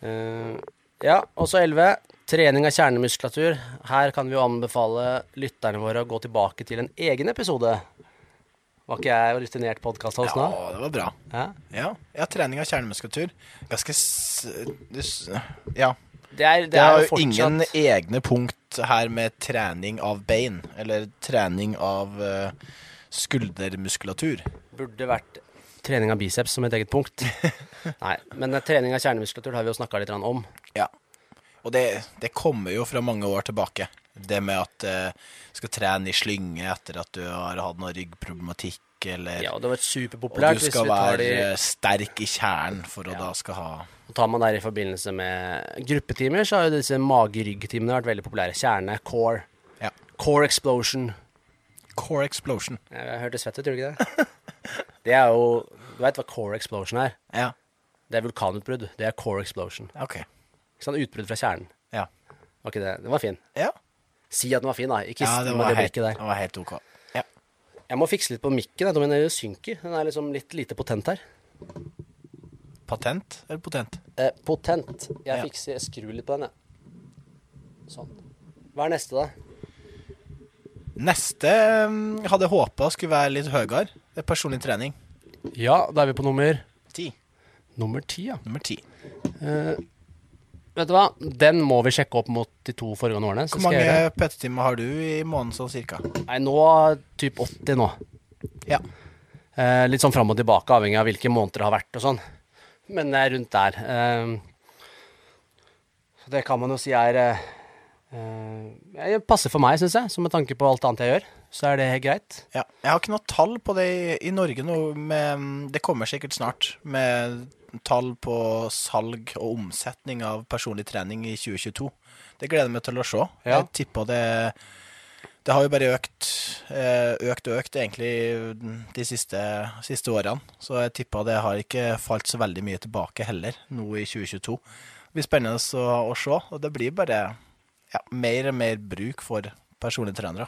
Uh, ja, og så 11. Trening av kjernemuskulatur. Her kan vi jo anbefale lytterne våre å gå tilbake til en egen episode. Var ikke jeg rutinert podkasthost nå? Ja, det var bra. Ja. Ja, ja trening av kjernemuskulatur. Ganske s... Ja. Det er, det Det er er jo jo ingen egne punkt her med trening av bein, eller trening av uh, skuldermuskulatur. Burde vært trening av biceps som et eget punkt. Nei, men eh, trening av kjernemuskulatur har vi jo snakka litt om. Ja. Og det, det kommer jo fra mange år tilbake. Det med at du skal trene i slynge etter at du har hatt noe ryggproblematikk, eller Ja, det har vært Og superpopulært. du hvis skal være de sterk i kjernen for å Ja. da skal ha Og tar man der i forbindelse med gruppetimer, så har jo disse mage-rygg-timene vært veldig populære. Kjerne, core, ja. core explosion. Core explosion. Jeg hørte svett ut, gjorde ikke det? Det er jo Du veit hva core explosion er? Ja. Det er vulkanutbrudd. Det er core explosion. OK. Ikke sant? Utbrudd fra kjernen. Ja. Var ikke det? Den var fin. Ja, Si at den var fin, da. Ikke ja det, var det helt, der. det var helt OK. Ja. Jeg må fikse litt på mikken. jeg, Den synker. Den er liksom litt lite potent her. Patent eller potent? Eh, potent. Jeg Ja. fikser, jeg skrur litt på den, jeg. Sånn. Hva er neste, da? Neste mm, hadde jeg håpa skulle være litt høyere. Det er personlig trening. Ja, da er vi på nummer Ti. Nummer ti, ja. Nummer ti. Eh, vet du hva? Den må vi sjekke opp mot de to foregående årene. så Hvor jeg mange PT-timer har du i måneden sånn cirka? Nei, nå typ 80 nå. Ja. Eh, litt sånn fram og tilbake, avhengig av hvilke måneder det har vært og sånn. Men det er rundt der. Eh, så det kan man jo si er eh, eh, Det passer for meg, syns jeg. Så med tanke på alt annet jeg gjør, så er det helt greit. ja. Jeg har ikke noe tall på det i, i Norge nå, men det kommer sikkert snart. Med tall på salg og omsetning av personlig trening i 2022. Det gleder jeg meg til å se. Ja. Jeg tipper det Det har jo bare økt, eh, økt og økt egentlig de siste, siste årene. Så jeg tipper det har ikke falt så veldig mye tilbake heller, nå i 2022. Det blir spennende å, å se, og det blir bare ja, mer og mer bruk for personlige trenere.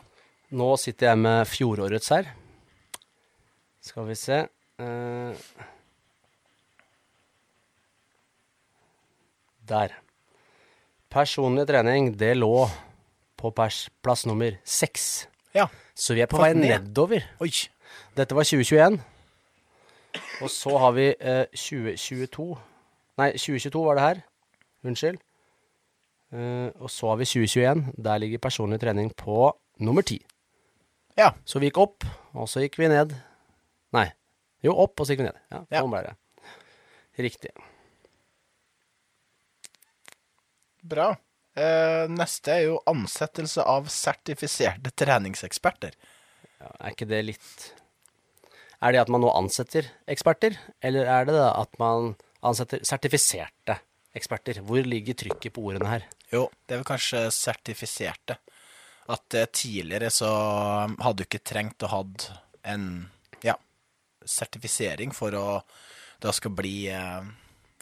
Nå sitter jeg med fjorårets her. Skal vi se eh, Der. Personlig trening, det lå på plass nummer seks. Ja. Så vi er på vei nedover. Oi. Dette var 2021. Og så har vi eh, 2022 Nei, 2022 var det her. Unnskyld. Eh, og så har vi 2021. Der ligger personlig trening på nummer ti. Ja. Så vi gikk opp, og så gikk vi ned. Nei. Jo, opp, og så gikk vi ned. Ja, Ja. sånn ble det. Riktig. Bra. Eh, neste er jo ansettelse av sertifiserte treningseksperter. Ja, er ikke det litt Er det at man nå ansetter eksperter, eller er det da at man ansetter sertifiserte eksperter? Hvor ligger trykket på ordene her? Jo, det er vel kanskje sertifiserte. At eh, tidligere så hadde du ikke trengt å ha en ja, sertifisering for å da skal bli eh,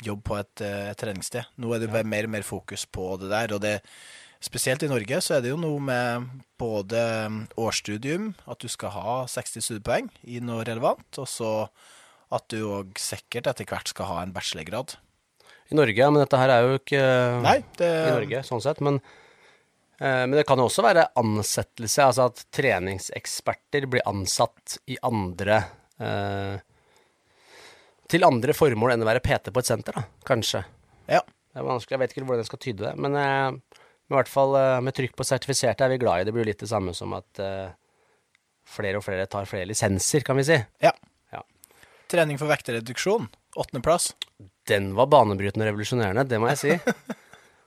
jobb på et et treningssted. Nå er det jo bare mer og mer fokus på det der. Og det, spesielt i Norge så er det jo noe med både årsstudium, at du skal ha 60 studiepoeng i noe relevant, og så at du òg sikkert etter hvert skal ha en bachelorgrad. I Norge, men dette her er jo ikke Nei, det i Norge, sånn sett. Men, eh, men det kan jo også være ansettelse, altså at treningseksperter blir ansatt i andre eh, Til andre formål enn å være PT på et senter, da, kanskje. Ja. Det er vanskelig, jeg vet ikke hvordan jeg skal tyde det. Men eh, i hvert fall eh, med trykk på sertifiserte er vi glad i. Det blir jo litt det samme som at eh, flere og flere tar flere lisenser, kan vi si. Ja. Ja. Trening for vektereduksjon, åttendeplass. Den var banebrytende og revolusjonerende, det må jeg si.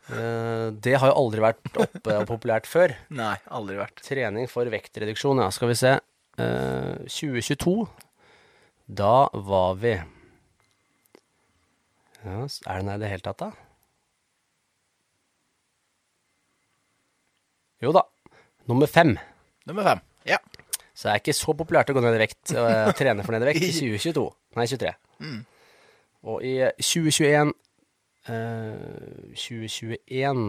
Eh, det har jo aldri vært oppe og populært før. Nei, aldri vært. Trening for vektreduksjon, ja. Skal vi se. Eh, 2022, da var vi ja, Er den her i det hele tatt, da? Jo da. Nummer fem. Nummer fem. Ja. Så det er ikke så populært å gå ned i vekt og eh, trene for ned i vekt i 2022. Nei, 23. Og i 2021 eh, 2021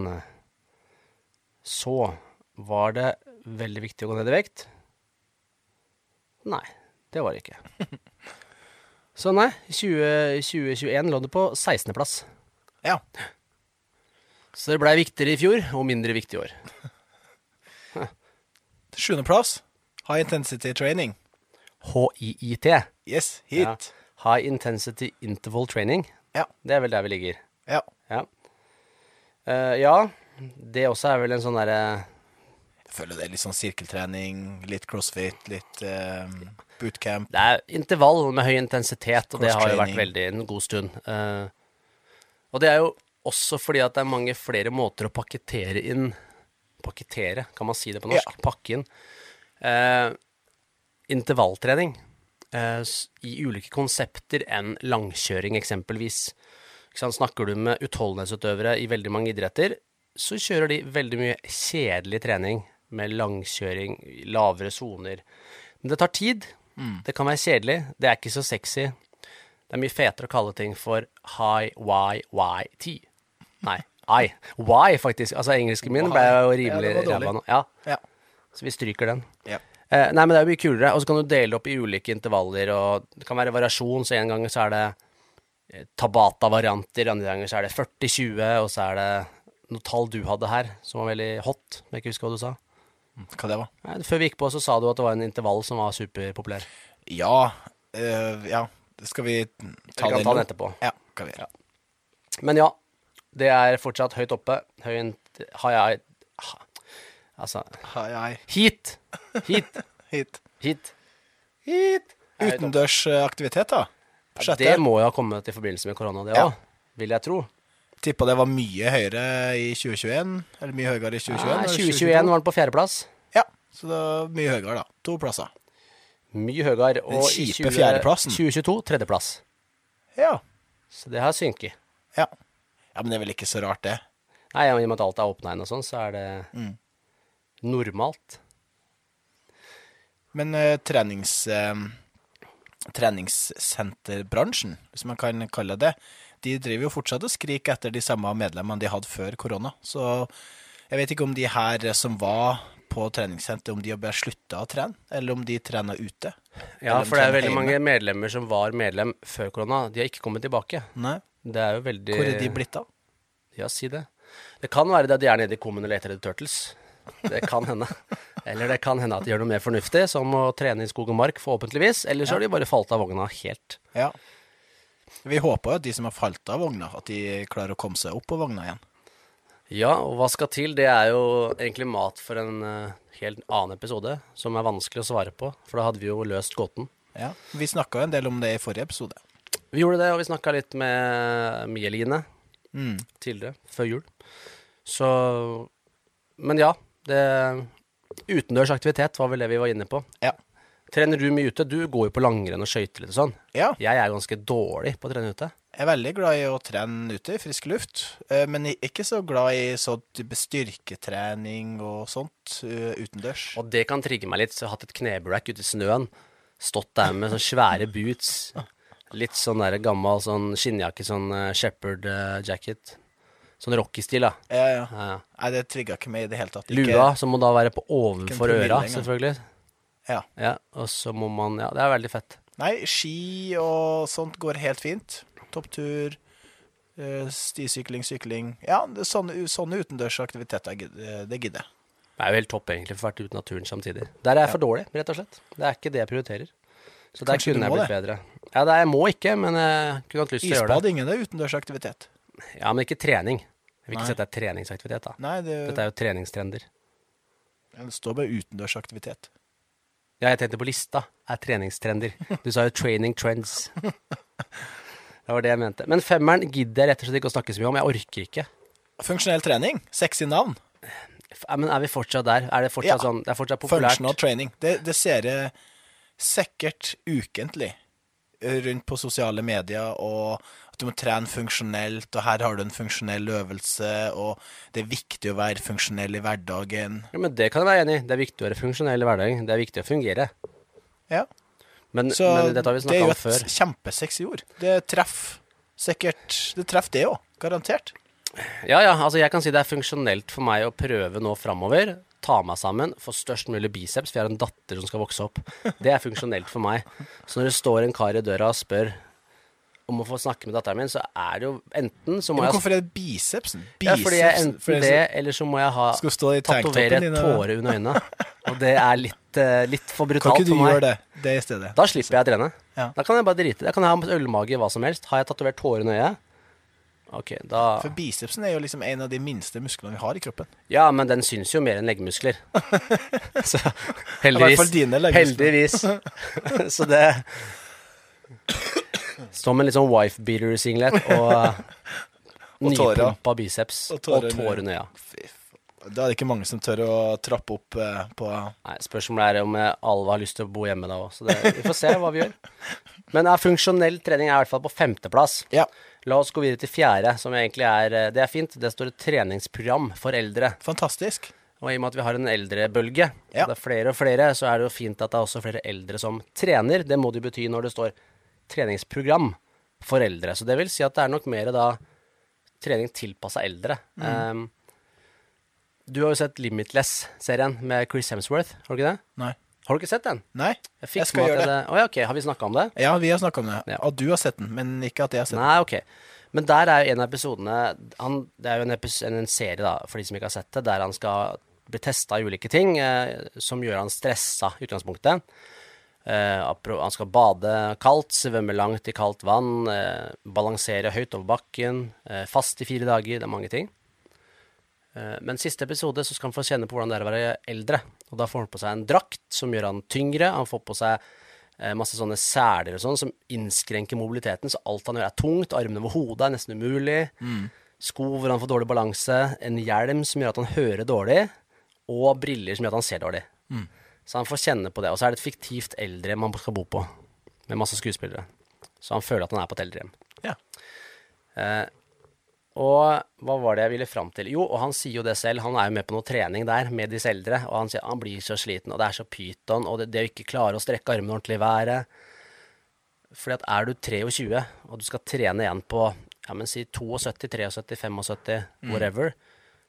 så var det veldig viktig å gå ned i vekt. Nei, det var det ikke. Så nei, 20, 2021 lå det på 16.-plass. Ja. Så det blei viktigere i fjor og mindre viktig i år. Sjuendeplass. High intensity training. HIIT. Yes, Ja. High Intensity Interval Training. Ja. Det er vel der vi ligger. Ja. Ja. uh, ja, det også er vel en sånn derre Jeg føler det er litt sånn sirkeltrening, litt crossfit, litt eh, bootcamp. Det er intervall med høy intensitet, og det har jo vært veldig en god stund. Eh, og det er jo også fordi at det er mange flere måter å pakkettere inn Pakkettere, kan man si det på norsk? Pakke inn. Eh, intervalltrening eh, i ulike konsepter enn langkjøring, eksempelvis. Snakker du med utholdenhetsutøvere i veldig mange idretter, så kjører de veldig mye kjedelig trening med langkjøring, lavere soner. Men det tar tid. Det kan være kjedelig. Det er ikke så sexy. Det er mye fetere å kalle ting for high YYT. Nei, I. Why, faktisk. Altså, engelsken min ble jo rimelig Ja, ræva nå. Ja, Ja. så vi stryker den. ja. Eh, nei, men det er jo mye kulere. Og så kan du dele det opp i ulike intervaller, og det kan være variasjon. Så en gang så er det eh, Tabata-varianter, andre ganger så er det 40-20, og så er det noe tall du hadde her, som var veldig hot. Men jeg ikke husker hva du sa. Hva det var? Nei, før vi gikk på, så sa du at det var en intervall som var superpopulær. Ja. Øh, ja. Skal vi ta Vi kan den ta den etterpå. Ja, kan vi. Ja. Men ja, det er fortsatt høyt oppe. Høyt. Har jeg Altså hei. Heat! Heat! Hit. Heat! Heat! Er. Utendørs aktivitet, da. Ja, det må jo ha kommet i forbindelse med korona, det Ja. Vil jeg tro. Tippa det var mye høyere i 2021. Eller mye høyere i 2021. Ja, eller 2021 var den på fjerdeplass. Ja, så det var mye høyere, da. To plasser. Mye høyere. Og i kjipe fjerdeplassen. 2022 tredjeplass. Ja. Så det har synket. ja. Ja, men det er vel ikke så rart, det. Nei, I og med at alt er åpna igjen og sånn, så er det Mm. normalt. Men uh, trenings, Uh, treningssenterbransjen, hvis man kan kalle det de driver jo fortsatt og skriker etter de samme medlemmene de hadde før korona. Så jeg vet ikke om de her som var på treningssenter, om de har bare slutta å trene, eller om de trener ute. Ja, de for det er veldig hjemme. mange medlemmer som var medlem før korona. De har ikke kommet tilbake. Nei, Det er jo veldig hvor er de blitt av? Ja, si det. Det kan være det at de er nede i kummen og leter etter turtles. Det kan hende. Eller det kan hende at de gjør noe mer fornuftig, som å trene i skog og mark, forhåpentligvis. Eller så har de bare falt av vogna helt. Ja. Vi håper jo at de som har falt av vogna, at de klarer å komme seg opp på vogna igjen. Ja, og hva skal til? Det er jo egentlig mat for en eh, helt annen episode, som er vanskelig å svare på, for da hadde vi jo løst gåten. Ja. Vi snakka en del om det i forrige episode. Vi gjorde det, og vi snakka litt med Mie-Line Mm. tidligere, før jul. Så Men ja, det Utendørs aktivitet var vel det vi var inne på. Ja. Trener du mye ute? Du går jo på langrenn og skøyter litt og sånn. ja. Jeg er ganske dårlig på å trene ute. Jeg er veldig glad i å trene ute i frisk luft, eh, men ikke så glad i sånn styrketrening og sånt eh, utendørs. Og det kan trigge meg litt. Så jeg har hatt et knebrekk ute i snøen. Stått der med sånne svære boots. Litt sånn der gammel sånn skinnjakke, sånn eh, shepherd jacket. Sånn Rocky-stil, da. Ja, ja. Ja. Nei, det trigga ikke meg i det hele tatt. Ikke- Lua, som må da være på ovenfor øra, selvfølgelig. Ja. Ja, og så må man Ja, det er veldig fett. Nei, ski og sånt går helt fint. Topptur, eh, stisykling, sykling. Ja, sånne, sånne utendørsaktiviteter, eh, det gidder jeg. Det er jo helt topp, egentlig, for å være ute i naturen samtidig. Der er jeg for dårlig, rett og slett. Det er ikke det jeg prioriterer. Så der Kanskje kunne jeg blitt blitt bedre. Ja, det er, jeg må ikke, men jeg kunne hatt lyst til å gjøre det. Isbading er utendørsaktivitet. Ja, men ikke trening. Jeg vil ikke Nei. si at det er treningsaktivitet, da. Nei, det, Dette er jo treningstrender. det står bare utendørsaktivitet. Ja, jeg tenkte på lista. Er treningstrender. Du sa jo 'training trends'. Det var det jeg mente. Men femmeren gidder jeg rett og slett ikke å snakke så mye om. Jeg orker ikke. Funksjonell trening, sexy navn. Ja, men er vi fortsatt der? Er det fortsatt Ja. sånn Det er fortsatt populært? Functional training. Det, det ser jeg sikkert ukentlig eh, rundt på sosiale medier, og at du må trene funksjonelt, og her har du en funksjonell øvelse, og det er viktig å være funksjonell i hverdagen. Ja, men det kan jeg være enig i. Det er viktig å være funksjonell i hverdagen. Det er viktig å fungere. Ja. Men, Så men dette har vi det er jo et før. kjempesexy ord. Det treffer sikkert Det treffer det òg, garantert. Ja, ja, altså jeg kan si det er funksjonelt for meg å prøve nå framover. Ta meg sammen, få størst mulig biceps, for jeg har en datter som skal vokse opp. Det er funksjonelt for meg. Så når det står en kar i døra og spør om å få snakke med datteren min, så er det jo enten så må jeg hvorfor er det bicepsen? Ja, fordi jeg enten for det, eller så må jeg ha Skal stå i tatovere et tåre under øynene. Og det er litt, eh, litt for Kan brutalt ikke du gjøre det, det i stedet? Da slipper jeg å trene. Ja. Da kan jeg bare drite. Da kan jeg ha ølmage, i hva som helst. Har jeg tatovert tårer under øyet? Ok, da For bicepsen er jo liksom en av de minste musklene vi har i kroppen. Ja, men den syns jo mer enn leggmuskler. Så I heldigvis. hvert fall dine leggmuskler. Heldigvis. Så det Står med en litt sånn wife-beater-singlet og Og nypumpa biceps Og og tårer tårer under- under øya. Da er det ikke mange som tør å trappe opp eh, på Nei, Spørsmålet er om jeg Alva har lyst til å bo hjemme da òg, så det, vi får se hva vi gjør. Men ja, funksjonell trening er i hvert fall på femteplass. Ja, La oss gå videre til fjerde, som egentlig er eh, Det er fint. Det står et treningsprogram for eldre. fantastisk. Og i og med at vi har en eldrebølge, Ja. det er flere og flere, så er det jo fint at det er også flere eldre som trener. Det må det jo bety når det står treningsprogram for eldre. Så det vil si at det er nok mer da trening tilpassa eldre. Mm. Um, du har jo sett Limitless-serien med Chris Hemsworth, har du ikke det? Nei. Har du ikke sett den? Nei, Jeg, jeg skal gjøre det. det. Oh, ja, ok. Har vi snakka om det? Ja, vi har snakka om det. Ja. At du har sett den, men ikke at jeg har sett den. Nei, ok. Men der er jo en av episodene han, Det er jo en, epis, en, en serie, da, for de som ikke har sett det, der han skal bli testa i ulike ting eh, som gjør han stressa i utgangspunktet. Eh, han skal bade kaldt, svømme langt i kaldt vann, eh, balansere høyt over bakken, eh, fast i fire dager. Det er mange ting. Eh, men siste episode så skal han få kjenne på hvordan det er å være eldre. Og da får han på seg en drakt som gjør han tyngre. Han får på seg eh, masse sånne seler og sånn som innskrenker mobiliteten, så alt han gjør er tungt. Armene over hodet er nesten umulig. Sko hvor han får dårlig balanse. En hjelm som gjør at han hører dårlig. Og briller som gjør at han ser dårlig. Så han får kjenne på det. Og så er det et fiktivt eldrehjem han skal bo på, med masse skuespillere. Så han føler at han er på et eldrehjem. Ja. Eh, Og hva var det jeg ville fram til? Jo, og han sier jo det selv, han er jo med på noe trening der med disse eldre, og han sier han blir så sliten, og det er så pyton, og det, det å ikke klare å strekke armene ordentlig i været Fordi at er du 23, og du skal trene igjen på ja, men si 72, 73, 75, whatever,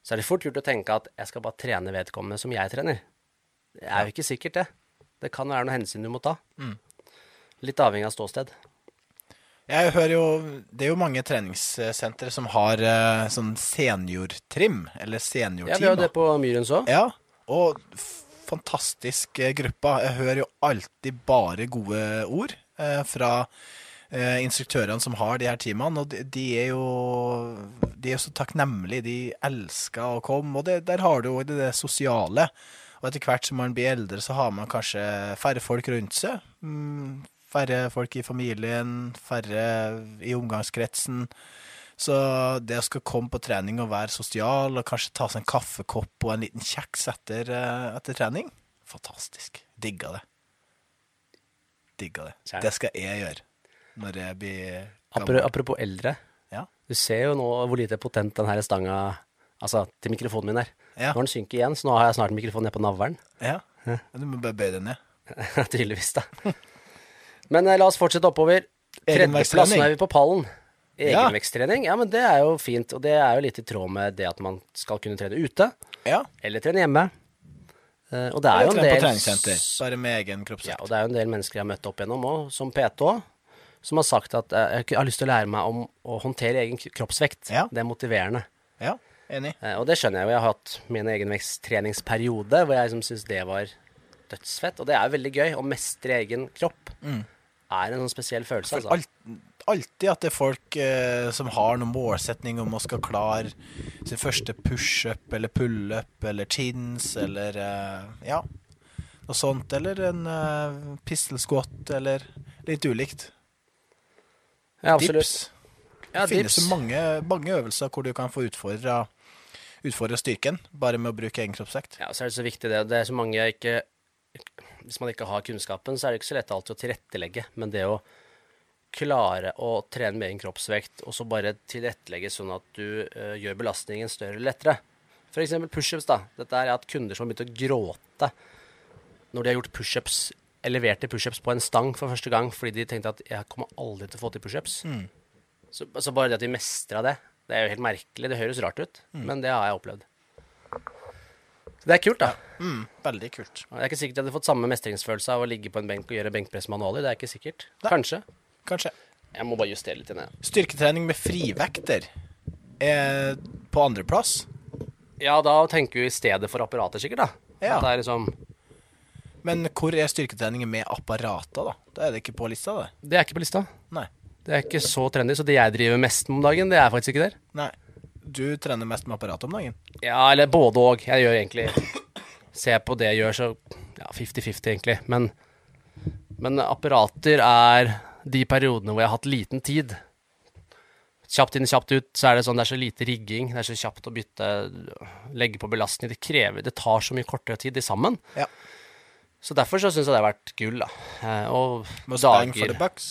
så er det fort gjort å tenke at jeg skal bare trene vedkommende som jeg trener. Det er jo ikke sikkert, det. Det kan være noen hensyn du må ta. Litt avhengig av ståsted. Jeg hører jo Det er jo mange treningssentre som har eh, sånn seniortrim, eller Ja, vi har det på Myrens òg. Ja, og fantastisk eh, gruppa. Jeg hører jo alltid bare gode ord eh, fra eh, instruktørene som har de her teamene, og de, de er jo de er så takknemlige. De elsker å komme, og det, der har du jo det, det sosiale. Og etter hvert som man blir eldre, så har man kanskje færre folk rundt seg. Mm, færre folk i familien, færre i omgangskretsen. Så det å skal komme på trening og være sosial, og kanskje ta seg en kaffekopp og en liten kjeks etter, eh, etter trening, fantastisk. Digga det. Digga det. Kjære. Det skal jeg gjøre når jeg blir gammel. Apropos eldre. Ja. Du ser jo nå hvor lite potent den her stanga Altså til mikrofonen min er. Ja. Når den synker igjen, så nå har jeg snart mikrofonen ned på navlen. Ja. Du må bare bøye den ned. Tydeligvis, da. Men eh, la oss fortsette oppover. Tredjeplassen er vi på pallen. Ja. Egenveksttrening, ja, men det er jo fint. Og det er jo litt i tråd med det at man skal kunne trene ute, Ja. eller trene hjemme. Eh, og det er jo en del bare med egen kroppsvekt. Ja, og det er jo en del mennesker jeg har møtt opp gjennom òg, som PT òg, som har sagt at eh, jeg har lyst til å lære meg om å håndtere egen kroppsvekt. Ja. Det er motiverende. Ja, enig. Og det skjønner jeg jo. Jeg har hatt min egenveksttreningsperiode hvor jeg liksom syns det var dødsfett. Og det er jo veldig gøy. Å mestre egen kropp er en sånn spesiell følelse, altså. Alt, alltid at det er folk eh, som har noen målsetning om å skal klare sin første pushup eller pullup eller chins eller eh, ja, noe sånt. Eller en eh, pistol squat eller litt ulikt. Ja. Dips. Ja, det finnes dips. mange, mange øvelser hvor du kan få utfordra utfordre styrken bare med å bruke egen kroppsvekt. Ja, så er det så viktig det. Det er så mange jeg ikke Hvis man ikke har kunnskapen, så er det ikke så lett alltid å tilrettelegge. Men det å klare å trene med egen kroppsvekt, og så bare tilrettelegge sånn at du uh, gjør belastningen større eller lettere. Eksempel pushups, da. Dette er at kunder som har begynt å gråte når de har gjort pushups, leverte pushups på en stang for første gang fordi de tenkte at jeg kommer aldri til å få til pushups. Så, så bare det at de mestra det, det er jo helt merkelig. Det høres rart ut, men det har jeg opplevd. Det er kult, da. Mm, veldig kult. Det er ikke sikkert jeg hadde fått samme mestringsfølelse av å ligge på en benk og gjøre benkpress manualer. Det er ikke sikkert. Nei. Kanskje. Kanskje. Jeg må bare justere litt inn, jeg. Styrketrening med frivekter er på andreplass. Ja, da tenker vi i stedet for apparater, sikkert, da. Ja. At det er liksom Men hvor er styrketreningen med apparater, da? Da er det ikke på lista, det. Det er ikke på lista. Nei. Det er ikke så trendy. Så det jeg driver mest med om dagen, det er faktisk ikke der. Nei. Du trener mest med apparatet om dagen? Ja, eller både og. Jeg gjør egentlig Ser på det jeg gjør, så ja, 50-50, egentlig. Men, men apparater er de periodene hvor jeg har hatt liten tid. Kjapt inn, kjapt ut, så er det sånn det er så lite rigging. Det er så kjapt å bytte, legge på belastning. Det krever Det tar så mye kortere tid, de sammen. Ja. Så derfor så syns jeg det har vært gull, da. Eh, og Most bang for the bucks?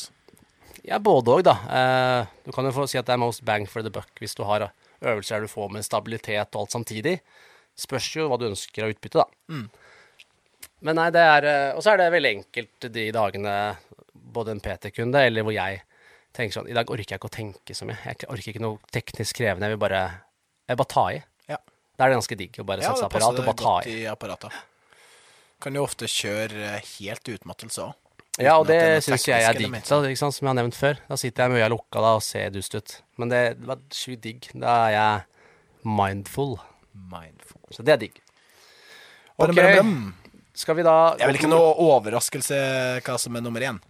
Ja, både òg, da. Eh, du kan jo få si at det er most bang for the buck hvis du har øvelser du får med stabilitet og alt samtidig. Spørs jo hva du ønsker av utbytte, da. Men nei, det er eh, Og så er det veldig enkelt de dagene både en PT-kunde eller hvor jeg tenker sånn I dag orker jeg ikke å tenke så mye. Jeg orker ikke noe teknisk krevende. Jeg vil bare, jeg bare ta i. Ja. Da er det ganske digg å bare Ja, seg det apparat og bare ta i. Kan jo ofte kjøre eh, helt utmattelse òg. Ja, og det det syns jeg er digg, da, ikke sant, som jeg har nevnt før. Da sitter jeg med øya lukka da og ser dust ut. Men det var sjukt digg. Da er jeg mindful. Mindful. Så det er digg. Ok, brum, brum. skal vi da Det er vel ikke noe overraskelse hva som er nummer én?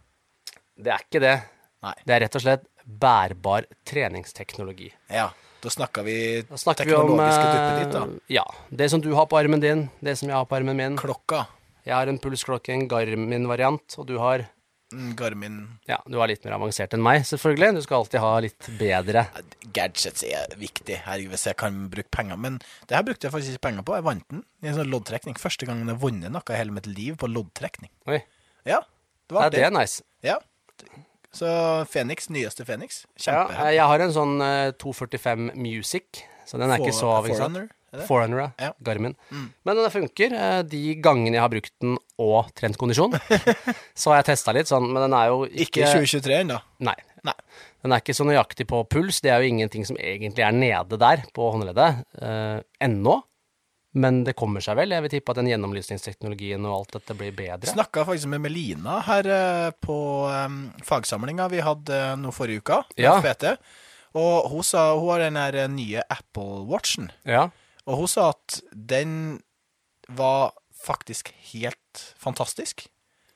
Det er ikke det. Nei. Det er rett og slett bærbar treningsteknologi. Ja, da snakker vi Da snakker vi om teknologiske eh, duppet ditt, da. Ja. Det som du har på armen din, det som jeg har på armen min. Klokka. Jeg har en pulsklokke, en Garmin-variant, og du har Mm, Garmin ja, du er litt mer avansert enn meg, selvfølgelig. Du skal alltid ha litt bedre. Gadgets er viktig, herregud, hvis jeg kan bruke penger. Men det her brukte jeg faktisk ikke penger på. Jeg vant den i en sånn loddtrekning. Første gangen jeg har vunnet noe i hele mitt liv på loddtrekning. Oi. Ja, det Ja, var det artig. er nice. Ja. Så Phoenix, nyeste Phoenix. Ja, jeg har en sånn eh, 245 Music, så den er ikke så sant? Forerunner, er? Ja. Garmin. Mm. Men den funker. eh, De gangene jeg har brukt den og trent kondisjon, så har jeg testa litt sånn, men den er jo Ikke ikke 2023 ennå. Nei. Nei. Den er ikke så nøyaktig på puls. Det er jo ingenting som egentlig er nede der på håndleddet eh, ennå. Men det kommer seg vel. Jeg vil tippe at den gjennomlysningsteknologien og alt dette blir bedre. Snakka faktisk med Melina her eh, på um, fagsamlinga vi hadde nå forrige uka. Ja. FBT. Og hun sa hun har den nye Apple Watchen. Ja. Og hun sa at den var faktisk helt fantastisk.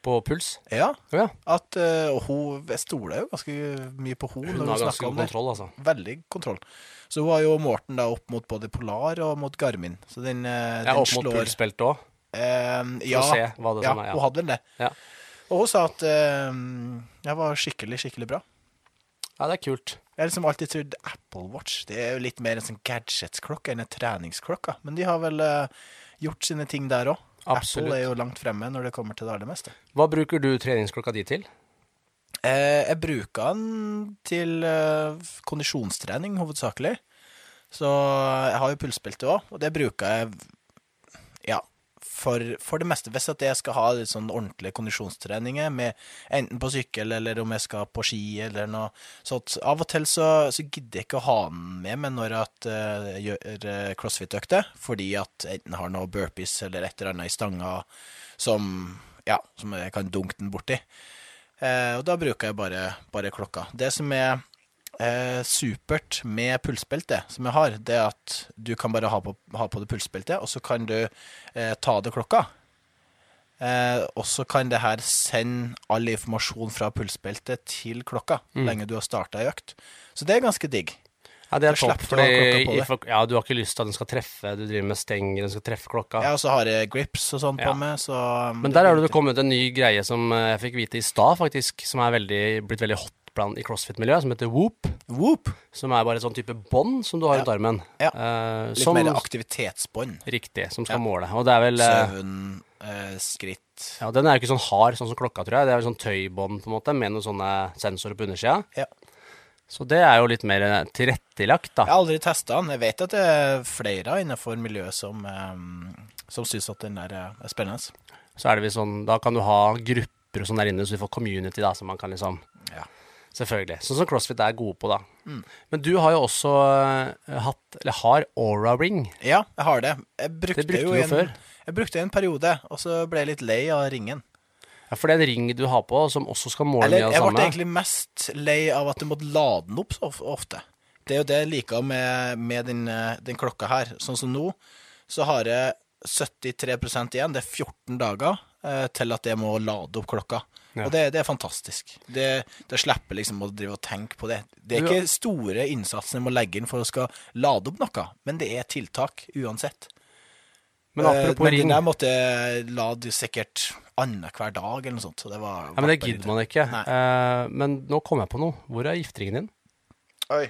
På puls. Ja. Ja. At, eh, og hun jeg stoler jo ganske mye på hun Hun når har ganske snakker god kontroll, altså. Veldig kontroll. Så hun har jo Morten da opp mot både Polar og mot Garmin. Så den, eh, Ja, den opp mot slår pulsbeltet òg. eh, ja, ja, er, ja. hun hadde vel det. Ja. Og hun sa at eh, det var skikkelig, skikkelig bra. ja, det er kult. Jeg har liksom alltid trodd Apple Watch det er jo litt mer en sånn gadgets-klokke enn en treningsklokke. Men de har vel uh, gjort sine ting der òg. Apple er jo langt fremme når det kommer til det aller meste. Hva bruker du treningsklokka di til? Eh, jeg bruker den til eh, kondisjonstrening hovedsakelig. Så jeg har jo pulsbelte òg, og det bruker jeg for, for det meste. Hvis jeg skal ha litt sånn ordentlige kondisjonstreninger, med, enten på sykkel eller om jeg skal på ski eller noe sånt. Av og til så, så gidder jeg ikke å ha den med meg når at, eh, jeg gjør eh, crossfit-økter, fordi at jeg enten har noe burpees eller et eller annet i stanga som, ja, som jeg kan dunke den borti. Eh, og da bruker jeg bare, bare klokka. Det som er eh, supert med pulsbelte, som jeg har, det er at du kan bare ha på, ha på det pulsbeltet, og så kan du eh, ta det klokka. Eh, og så kan det her sende all informasjon fra pulsbeltet til klokka, lenge du har starta ei økt. Så det er ganske digg. Ja, det er topp, fordi for- ja, du har ikke lyst til at den skal treffe, du driver med stenger, den skal treffe klokka. Ja, og så har jeg grips og sånn Ja. på meg, så Men der har det kommet en ny greie som eh, jeg fikk vite i stad, faktisk, som er veldig, blitt veldig hot blant, i crossfit-miljøet, som heter Whoop. Whoop! Som er bare et sånn type bånd som du har Ja. rundt armen. Ja. Uh, Litt som, mer aktivitetsbånd. Riktig, som skal Ja. måle. Og det er vel eh, Søvn, uh, skritt Ja, den er jo ikke sånn hard sånn som klokka, tror jeg. Det er vel sånn tøybånd, på en måte, med noen sånne sensorer på undersida. Ja. Så det er jo litt mer tilrettelagt, da. Jeg har aldri testa den. Jeg vet at det er flere innenfor miljøet som, um, som syns at den der er er spennende. Så er det vel sånn, da kan du ha grupper og sånn der inne, så du får community, da, som man kan liksom Ja. Selvfølgelig. Sånn som CrossFit er gode på, da. Mm. Men du har jo også eh, hatt, eller har Aura Ring. Ja, jeg har det. Jeg brukte, Det brukte jo du en, før. Jeg brukte en periode, og så ble jeg litt lei av ringen. Ja, for det er en ring du har på, som også skal måle mye av jeg ble egentlig mest lei av at du måtte lade den opp så ofte. Det er jo det jeg liker med, med den, eh, den klokka her. Sånn som nå, så har jeg 73% igjen. Det er 14 dager til at jeg må lade opp klokka. Ja. Og det, det er fantastisk. Det, det slipper liksom å drive og tenke på det. Det er ikke store innsatsen jeg må legge inn for å skal lade opp noe, men det er tiltak uansett. Men Eh, apropos uh, ring Jeg måtte lade sikkert annenhver dag eller noe sånt. Så det var ja, Men det gidder man ikke. Eh, men nå kom jeg på noe. Hvor er gifteringen din? Oi.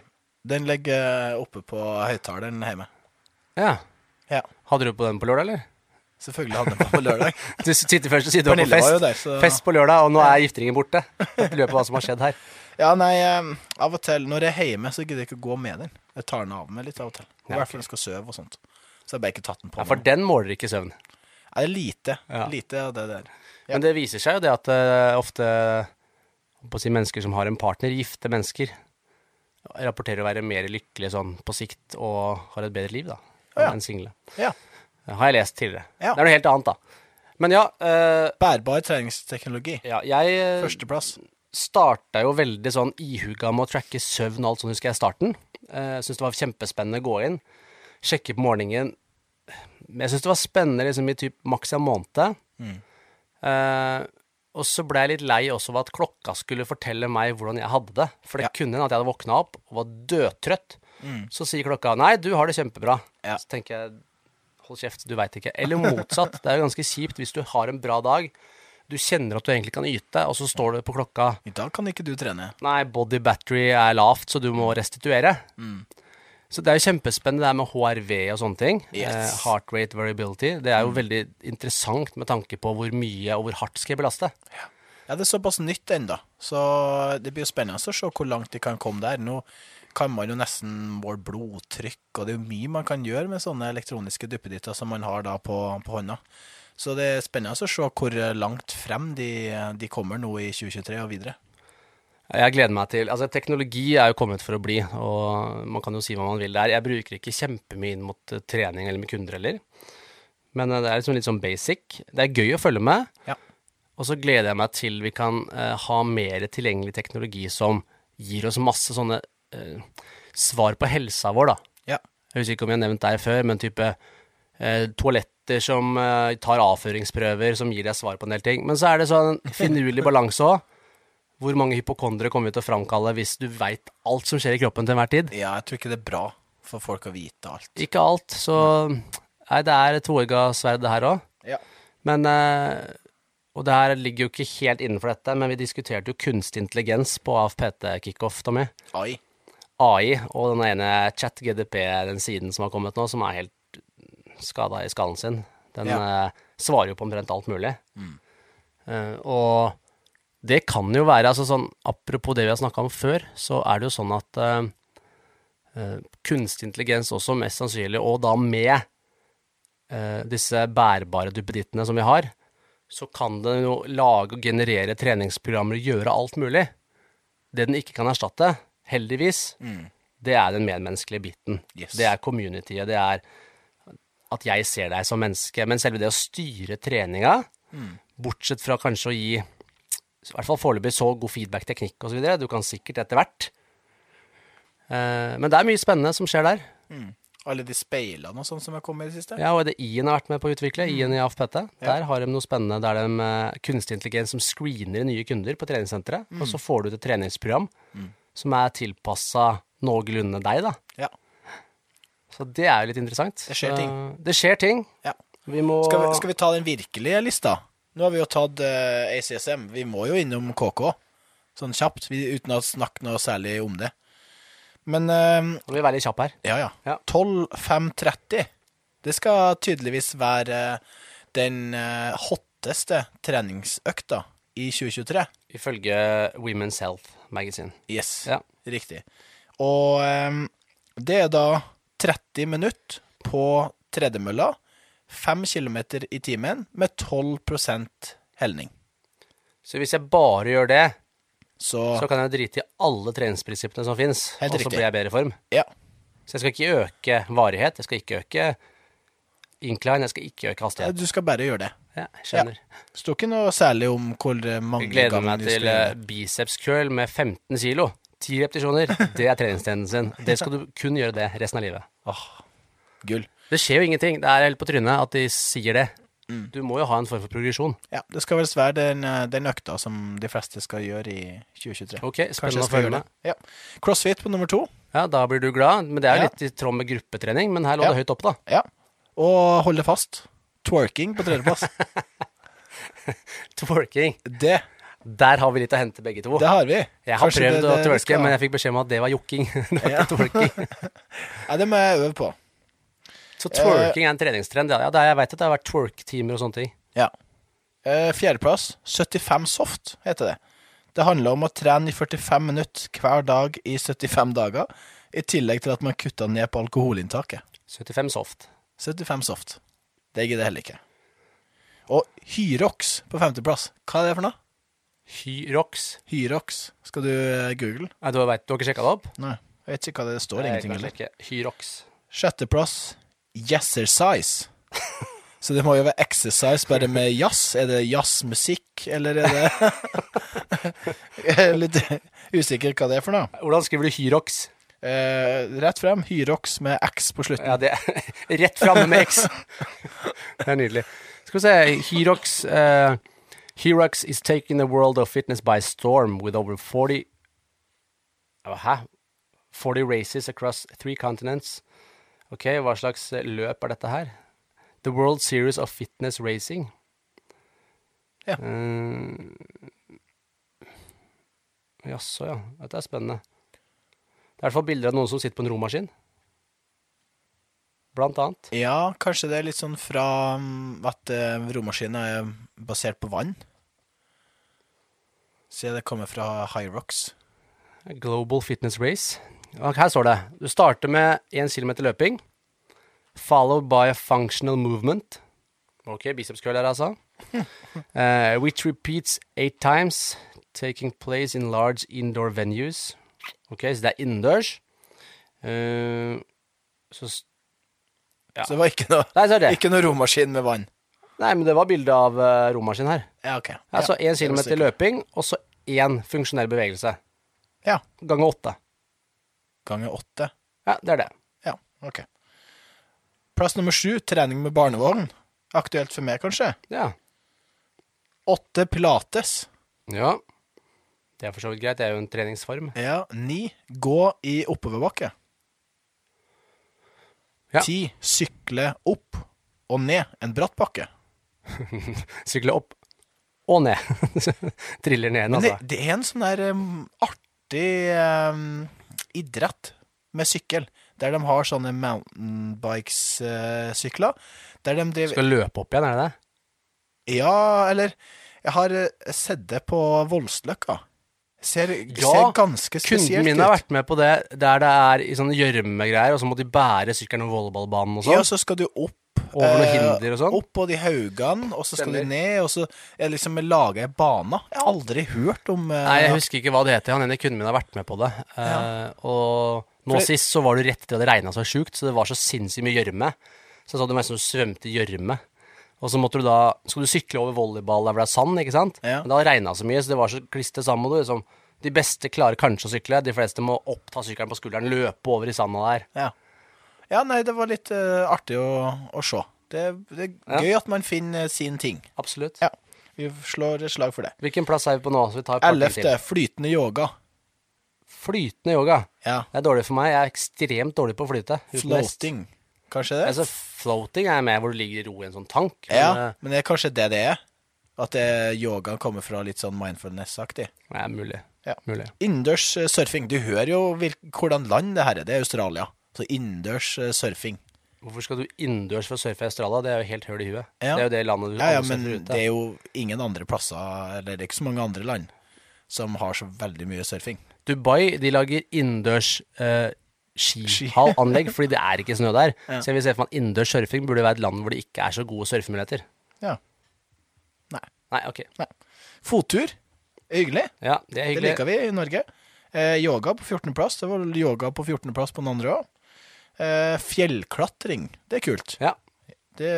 Den ligger oppe på høyttaleren hjemme. Ja. Ja. Hadde du på den på lørdag, eller? Selvfølgelig hadde den på på lørdag. Du sitter først og sier du var på fest, var der, så Fest på lørdag, og nå er gifteringen borte. Jeg lurer på hva som har skjedd her. Ja, nei, av og til når jeg er hjemme, så gidder jeg ikke å gå med den. Jeg tar den av meg litt av og til. I Ja, hvert fall når jeg skal sove og sånt. Så jeg bare ikke tatt den på. Ja, For den måler ikke søvn. Ja, er lite. Ja. Lite av det der. Ja. Men det viser seg jo det at uh, ofte på å si, mennesker som har en partner, gifte mennesker, rapporterer å være mer lykkelige sånn på sikt og har et bedre liv da, Ja. enn single. Ja. Det har jeg lest tidligere. Ja. Det er noe helt annet, da. Men ja, eh, Bærbar treningsteknologi. ja jeg eh, Førsteplass. starta jo veldig sånn ihuga med å tracke søvn og alt sånt, husker jeg i starten. Uh, Syns det var kjempespennende å gå inn, sjekke på morgenen. Men jeg syns det var spennende liksom i typ maks en måned. Eh, og så ble jeg litt lei også av at klokka skulle fortelle meg hvordan jeg hadde det. For det Ja. kunne hende at jeg hadde våkna opp og var dødtrøtt. Så sier klokka 'nei, du har det kjempebra'. Ja. Så tenker jeg hold kjeft, du veit ikke. Eller motsatt. Det er jo ganske kjipt hvis du har en bra dag. Du kjenner at du egentlig kan yte, og så står du på klokka I dag kan ikke du trene. Nei, body battery er lavt, så du må restituere. Så det er jo kjempespennende det her med HRV og sånne ting. Yes. Mm. Eh, heart rate variability. Det er jo veldig interessant med tanke på hvor mye og hvor hardt skal jeg belaste. Ja, det er såpass nytt ennå, så det blir jo spennende å se hvor langt de kan komme der. Nå kan man jo nesten måle blodtrykk, og det er jo mye man kan gjøre med sånne elektroniske duppeditter som man har da på, på hånda. Så det er spennende å se hvor langt frem de, de kommer nå i 2023 og videre. Jeg gleder meg til Altså, teknologi er jo kommet for å bli, og man kan jo si hva man vil der. Jeg bruker ikke kjempemye inn mot eh, trening eller med kunder heller, men eh, det er liksom litt sånn basic. Det er gøy å følge med, Ja. Og så gleder jeg meg til vi kan eh, ha mer tilgjengelig teknologi som gir oss masse sånne eh, svar på helsa vår, da. Ja. Jeg husker ikke om jeg har nevnt deg før, men type eh, toaletter som eh, tar avføringsprøver, som gir deg svar på en del ting. Men så er det sånn finurlig balanse òg. Hvor mange hypokondere kommer vi til å framkalle hvis du veit alt som skjer i kroppen til enhver tid? ja, jeg tror ikke det er bra for folk å vite alt. Ikke alt, så Nei, det er et toegga sverd, det her òg. Ja. Men eh, Og det her ligger jo ikke helt innenfor dette, men vi diskuterte jo kunstig intelligens på AFPT-kickoff, Tommy. Ai. AI og den ene ChatGDP, den siden som har kommet nå, som er helt skada i skallen sin, den Ja. uh, svarer jo på omtrent alt mulig. Eh, og det kan jo være altså sånn, Apropos det vi har snakka om før, så er det jo sånn at uh, kunstig intelligens også mest sannsynlig, og da med disse bærbare duppedittene som vi har, så kan den jo lage og generere treningsprogrammer og gjøre alt mulig. Det den ikke kan erstatte, heldigvis, det er den medmenneskelige biten. Yes. Det er communityet, det er at jeg ser deg som menneske. Men selve det å styre treninga, bortsett fra kanskje å gi i hvert fall foreløpig så god feedback, teknikk osv. Du kan sikkert etter hvert. Eh, men det er mye spennende som skjer der. Alle de speilene og sånn som har kommet i det siste. Ja, og det I-en har vært med på å utvikle, I-en i AFPT. Ja. Der har de noe spennende der de eh, kunstig intelligens som screener nye kunder på treningssenteret. Og så får du et treningsprogram som er tilpassa noenlunde deg, da. Ja. Så det er jo litt interessant. Det skjer ting. Det skjer ting. Ja. Vi må Skal, vi, skal vi ta den virkelige lista? Nå har vi jo tatt uh, ACSM. Vi må jo innom KK, sånn kjapt, vi, uten å snakke noe særlig om det. Men uh, vi være veldig kjappe her. ja, ja. Ja. 12.5.30. Det skal tydeligvis være den eh, hotteste treningsøkta i 2023. Ifølge Women's Health Magazine. Yes, Ja. riktig. Og um, det er da 30 minutter på tredemølla, 5 km i timen, med 12% helning. Så hvis jeg bare gjør det, Så, så kan jeg drite i alle treningsprinsippene som fins, og så blir jeg bedre i form. ja. Så jeg skal ikke øke varighet, jeg skal ikke øke incline, jeg skal ikke øke hastighet. Du skal bare gjøre det. Ja, jeg skjønner. Det sto ikke noe særlig om hvor mange Jeg gleder ganger meg til eh, biceps curl med 15 kilo. 10 repetisjoner. Det er treningstrenden sin. Det skal du kun gjøre det resten av livet. Åh, gull. Det skjer jo ingenting. Det er helt på trynet at de sier det. Mm. Du må jo ha en form for progresjon. Ja, det skal vel være den, eh, den økta som de fleste skal gjøre i 2023. Ok, spennende å følge med. Ja. Crossfit på nummer to. Ja, da blir du glad. Men det er jo Ja. litt i tråd med gruppetrening. Men her lå Ja. det høyt oppe, da. Ja. Og holde fast. Twerking på tredjeplass. Twerking. det, Der har vi litt å hente, begge to. det har vi. Jeg har Kanskje prøvd det- det å twerke, skal- men jeg fikk beskjed om at det var jokking. det var Ja. ikke twerking. Ja, det må jeg øve på. Så twerking er en treningstrend. Ja, er, jeg veit at det har vært twerk-timer og sånne ting. Ja. Eh, Fjerdeplass, 75 soft, heter det. Det handler om å trene i 45 minutter hver dag i 75 dager, i tillegg til at man kutta ned på alkoholinntaket. 75 soft. 75 soft. Det gidder jeg heller ikke. Og Hyrox på femteplass. Hva er det for noe? Hyrox. Hyrox. Skal du eh, google? Nei, du, vet, du har ikke sjekka det opp? Nei, jeg vet ikke hva det står. Nei, Ingenting heller. sjekke. Hyrox. Så det må jo være exercise bare med jazz. Er det jazzmusikk, eller er det Jeg er litt usikker hva det er for noe. Hvordan skriver du Hyrox? Eh, rett frem, Hyrox med X på slutten. Ja, det er rett framme med X. Det er nydelig. Skal vi se Hyrox eh, Hyrox is taking the world of fitness by storm with over 40 Hæ? 40 races across three continents. Ok, hva slags eh, løp er dette her? The World Series of Fitness Racing. Ja. Eh, Jaså, ja. Dette er spennende. Det er i hvert fall bilder av noen som sitter på en romaskin. Blant annet. Ja, kanskje det er litt sånn fra mm, at uh, romaskinen er basert på vann. Se, det kommer fra High Rocks. Global Fitness Race. Her står det Du starter med 1 km løping, followed by a functional movement. Ok, bicepscurl her, altså. Uh, which repeats eight times, taking place in large indoor venues. Ok, så det er innendørs. Uh, så Ja. Så det var ikke noe, Nei, så er det. ikke noe romaskin med vann. Nei, men det var bilde av uh, romaskin her. Ja, ok. Altså Ja, 1 km det var løping, og så én funksjonell bevegelse. Ja. Ganger åtte. Ganger åtte. Ja, det er det. Ja, ok. Plass nummer sju, trening med barnevogn. Aktuelt for meg, kanskje. Ja. Åtte pilates. ja. Det er for så vidt greit. Det er jo en treningsform. Ja, ni, gå i oppoverbakke. Ja. Ti, sykle opp og ned en bratt bakke. Sykle opp og ned. Triller ned, det, altså. det er en sånn der um, artig um, idrett med sykkel, der de har sånne mountainbikes-sykler. der de driver Skal løpe opp igjen, er det det? Ja, eller Jeg har eh, sett det på Voldsløkka. Ser, Ja, ser ganske spesielt Kunden min har vært med på det der det er i sånne gjørmegreier, og så må de bære sykkelen over volleyballbanen og Ja, sånn. så skal du opp Over noen eh, hinder og sånn. Opp på de haugene, og så skal de ned, og så er det liksom laga ei bane. Jeg har aldri hørt om eh, Nei, jeg husker ikke hva det heter. Han ene kunden min har vært med på det. Ja. og nå For sist så var du rett etter at det regna så sjukt, så det var så sinnssykt mye gjørme. Så så du nesten du svømte i gjørme. Og så måtte du da Skulle du sykle over volleyball der hvor det er sand, ikke sant? Ja. Men det har regna så mye, så det var så klistret sammen. Og du liksom De beste klarer kanskje å sykle, de fleste må oppta sykkelen på skulderen, løpe over i sanda der. Ja. Ja, nei, det var litt uh, artig å, å se. Det, det er gøy at man finner sin ting. Absolutt. Ja. Vi slår et slag for det. Hvilken plass er vi på nå? Så vi tar et par ting til. Ellevte, flytende yoga. Flytende yoga. Ja. Det er dårlig for meg. Jeg er ekstremt dårlig på å flyte. uten. Floating. Kanskje det? Altså, floating er med hvor du ligger i ro i en sånn tank. men, ja, eh, men det er kanskje det det er? At det, yoga kommer fra litt sånn mindfulness-aktig? Det er mulig. Ja. mulig. Innendørs eh, surfing. Du hører jo hvil, hvordan land det her er. Det er Australia. Så innendørs eh, surfing. Hvorfor skal du innendørs for å surfe i Australia? Det er jo helt høl i huet. Ja. Det er jo det landet du Ja, ja, alle men surfer av. det er jo ingen andre plasser, eller det er ikke så mange andre land, som har så veldig mye surfing. Dubai de lager innendørs eh, skihallanlegg, fordi det er ikke snø der. Ja. Så jeg vil se for meg at innendørs surfing burde være et land hvor det ikke er så gode surfemuligheter. Ja. Nei. Nei, ok. Fottur. Hyggelig. Ja, det er Det hyggelig. liker vi i Norge. Eh, yoga på 14.-plass. Det var yoga på 14.-plass på den andre òg. Eh, fjellklatring. Det er kult. Ja. Det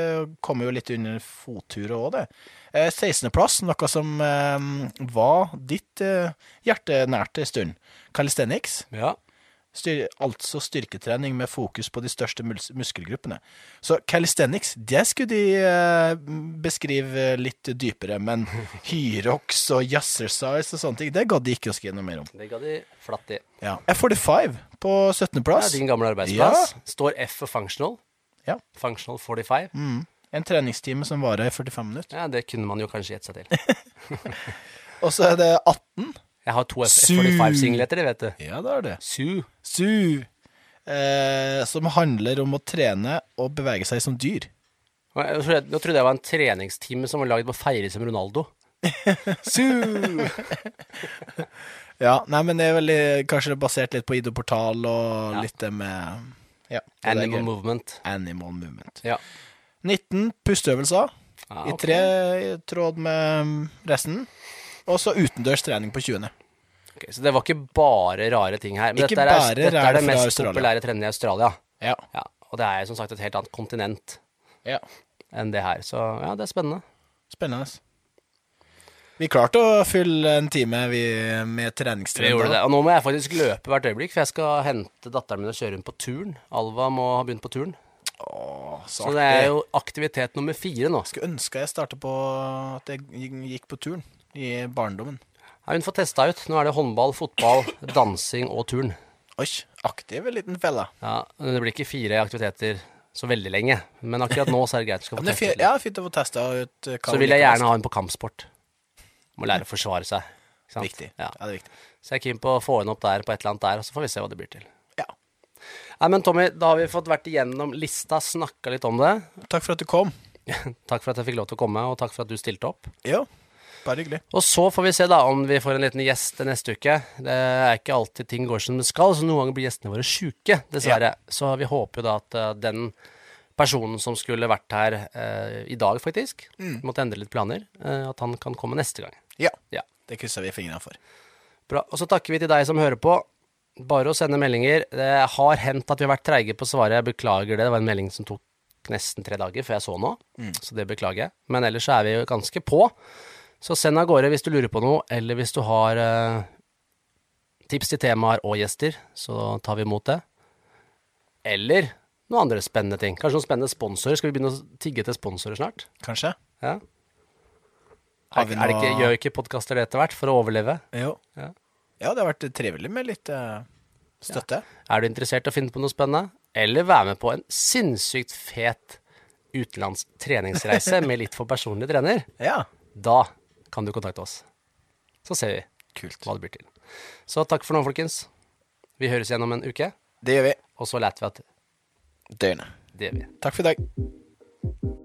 kommer jo litt under fotturet òg, det. Eh, 16.-plass, noe som eh, var ditt eh, hjerte nært en stund. Calisthenics. ja. Styr, altså styrketrening med fokus på de største mus muskelgruppene. Så calisthenics, det skulle de eh, beskrive litt dypere, men hyrox og jazzercise og sånne ting, det gadd de ikke å skrive noe mer om. Det ga de flatt i. Ja. F45 på Ja, 17.-plass. din gamle arbeidsplass. Står F for functional. Ja. Functional 45. Mm. En treningstime som varer i 45 minutter. Ja, det kunne man jo kanskje gjette seg til. Og så er det 18. Jeg har to F45-singleter, det vet du. Ja, det er det. Su. SU. Eh, som handler om å trene og bevege seg som dyr. Jeg trodde- Nå trodde jeg det var en treningstime som var laget på å feire som Ronaldo. Su! Ja, nei, men det er veldig, kanskje basert litt på Ido Portal og Ja. litt det med ja, det Animal gøy. movement. Animal movement. Ja. 19 pusteøvelser Ah, i tre i tråd med resten. Og så utendørs trening på 20. Ok, så det var ikke bare rare ting her. Men Ikke dette er, dette er det mest populære trenden i Australia. Ja. Ja, og det er som sagt et helt annet kontinent ja. enn det her. Så ja, det er spennende. Spennende. Vi klarte å fylle en time vi, med treningstrening. det. Og nå må jeg faktisk løpe hvert øyeblikk, for jeg skal hente datteren min og kjøre henne på turn. Alva må ha begynt på turn. Åh, så, Så det er jo aktivitet nummer fire nå. Skulle ønske jeg starta på at jeg gikk på turn i barndommen. Ja, hun får testa ut. Nå er det håndball, fotball, dansing og turn. Oi, aktiv liten fella. Ja, Det blir ikke fire aktiviteter så veldig lenge, men akkurat nå så er det greit. du Skal få teste litt. ja, fint å få testa ut eh, Så vil jeg gjerne ha henne på kampsport. Må lære å forsvare seg. Viktig. Ja. Ja, det er viktig. Så jeg er keen på å få henne opp der på et eller annet der, og så får vi se hva det blir til. Ja. Nei, men Tommy, da har vi fått vært igjennom lista, snakka litt om det. Takk for at du kom. Takk for at jeg fikk lov til å komme, og takk for at du stilte opp. Ja. Bare hyggelig. Og så får vi se da om vi får en liten gjest neste uke. Det er ikke alltid ting går som det skal, så noen ganger blir gjestene våre sjuke, dessverre. Så vi håper jo da at eh, den personen som skulle vært her eh, i dag, faktisk, måtte endre litt planer, eh, at han kan komme neste gang. Ja. Ja. Det krysser vi fingrene for. Bra. Og så takker vi til deg som hører på. Bare å sende meldinger. Det har hendt at vi har vært treige på svaret. Jeg beklager det. Det var en melding som tok nesten tre dager før jeg så noe, så det beklager jeg. Men ellers så er vi jo ganske på. Så send av gårde hvis du lurer på noe, eller hvis du har eh, tips til temaer og gjester, så tar vi imot det. Eller noen andre spennende ting. Kanskje noen spennende sponsorer. Skal vi begynne å tigge til sponsorer snart? Kanskje? Ja. Er, er det ikke, gjør ikke podkaster det etter hvert, for å overleve? Jo. Ja. Ja, det har vært trivelig med litt uh, støtte. Er du interessert i å finne på noe spennende? Eller være med på en sinnssykt fet utenlands treningsreise med litt for personlig trener? Ja. Da kan du kontakte oss. Så ser vi Kult. hva det blir til. Så takk for nå, folkens. Vi høres igjen om en uke, Det gjør vi. og så lærte vi at Døgnet. det gjør vi. Takk for i dag.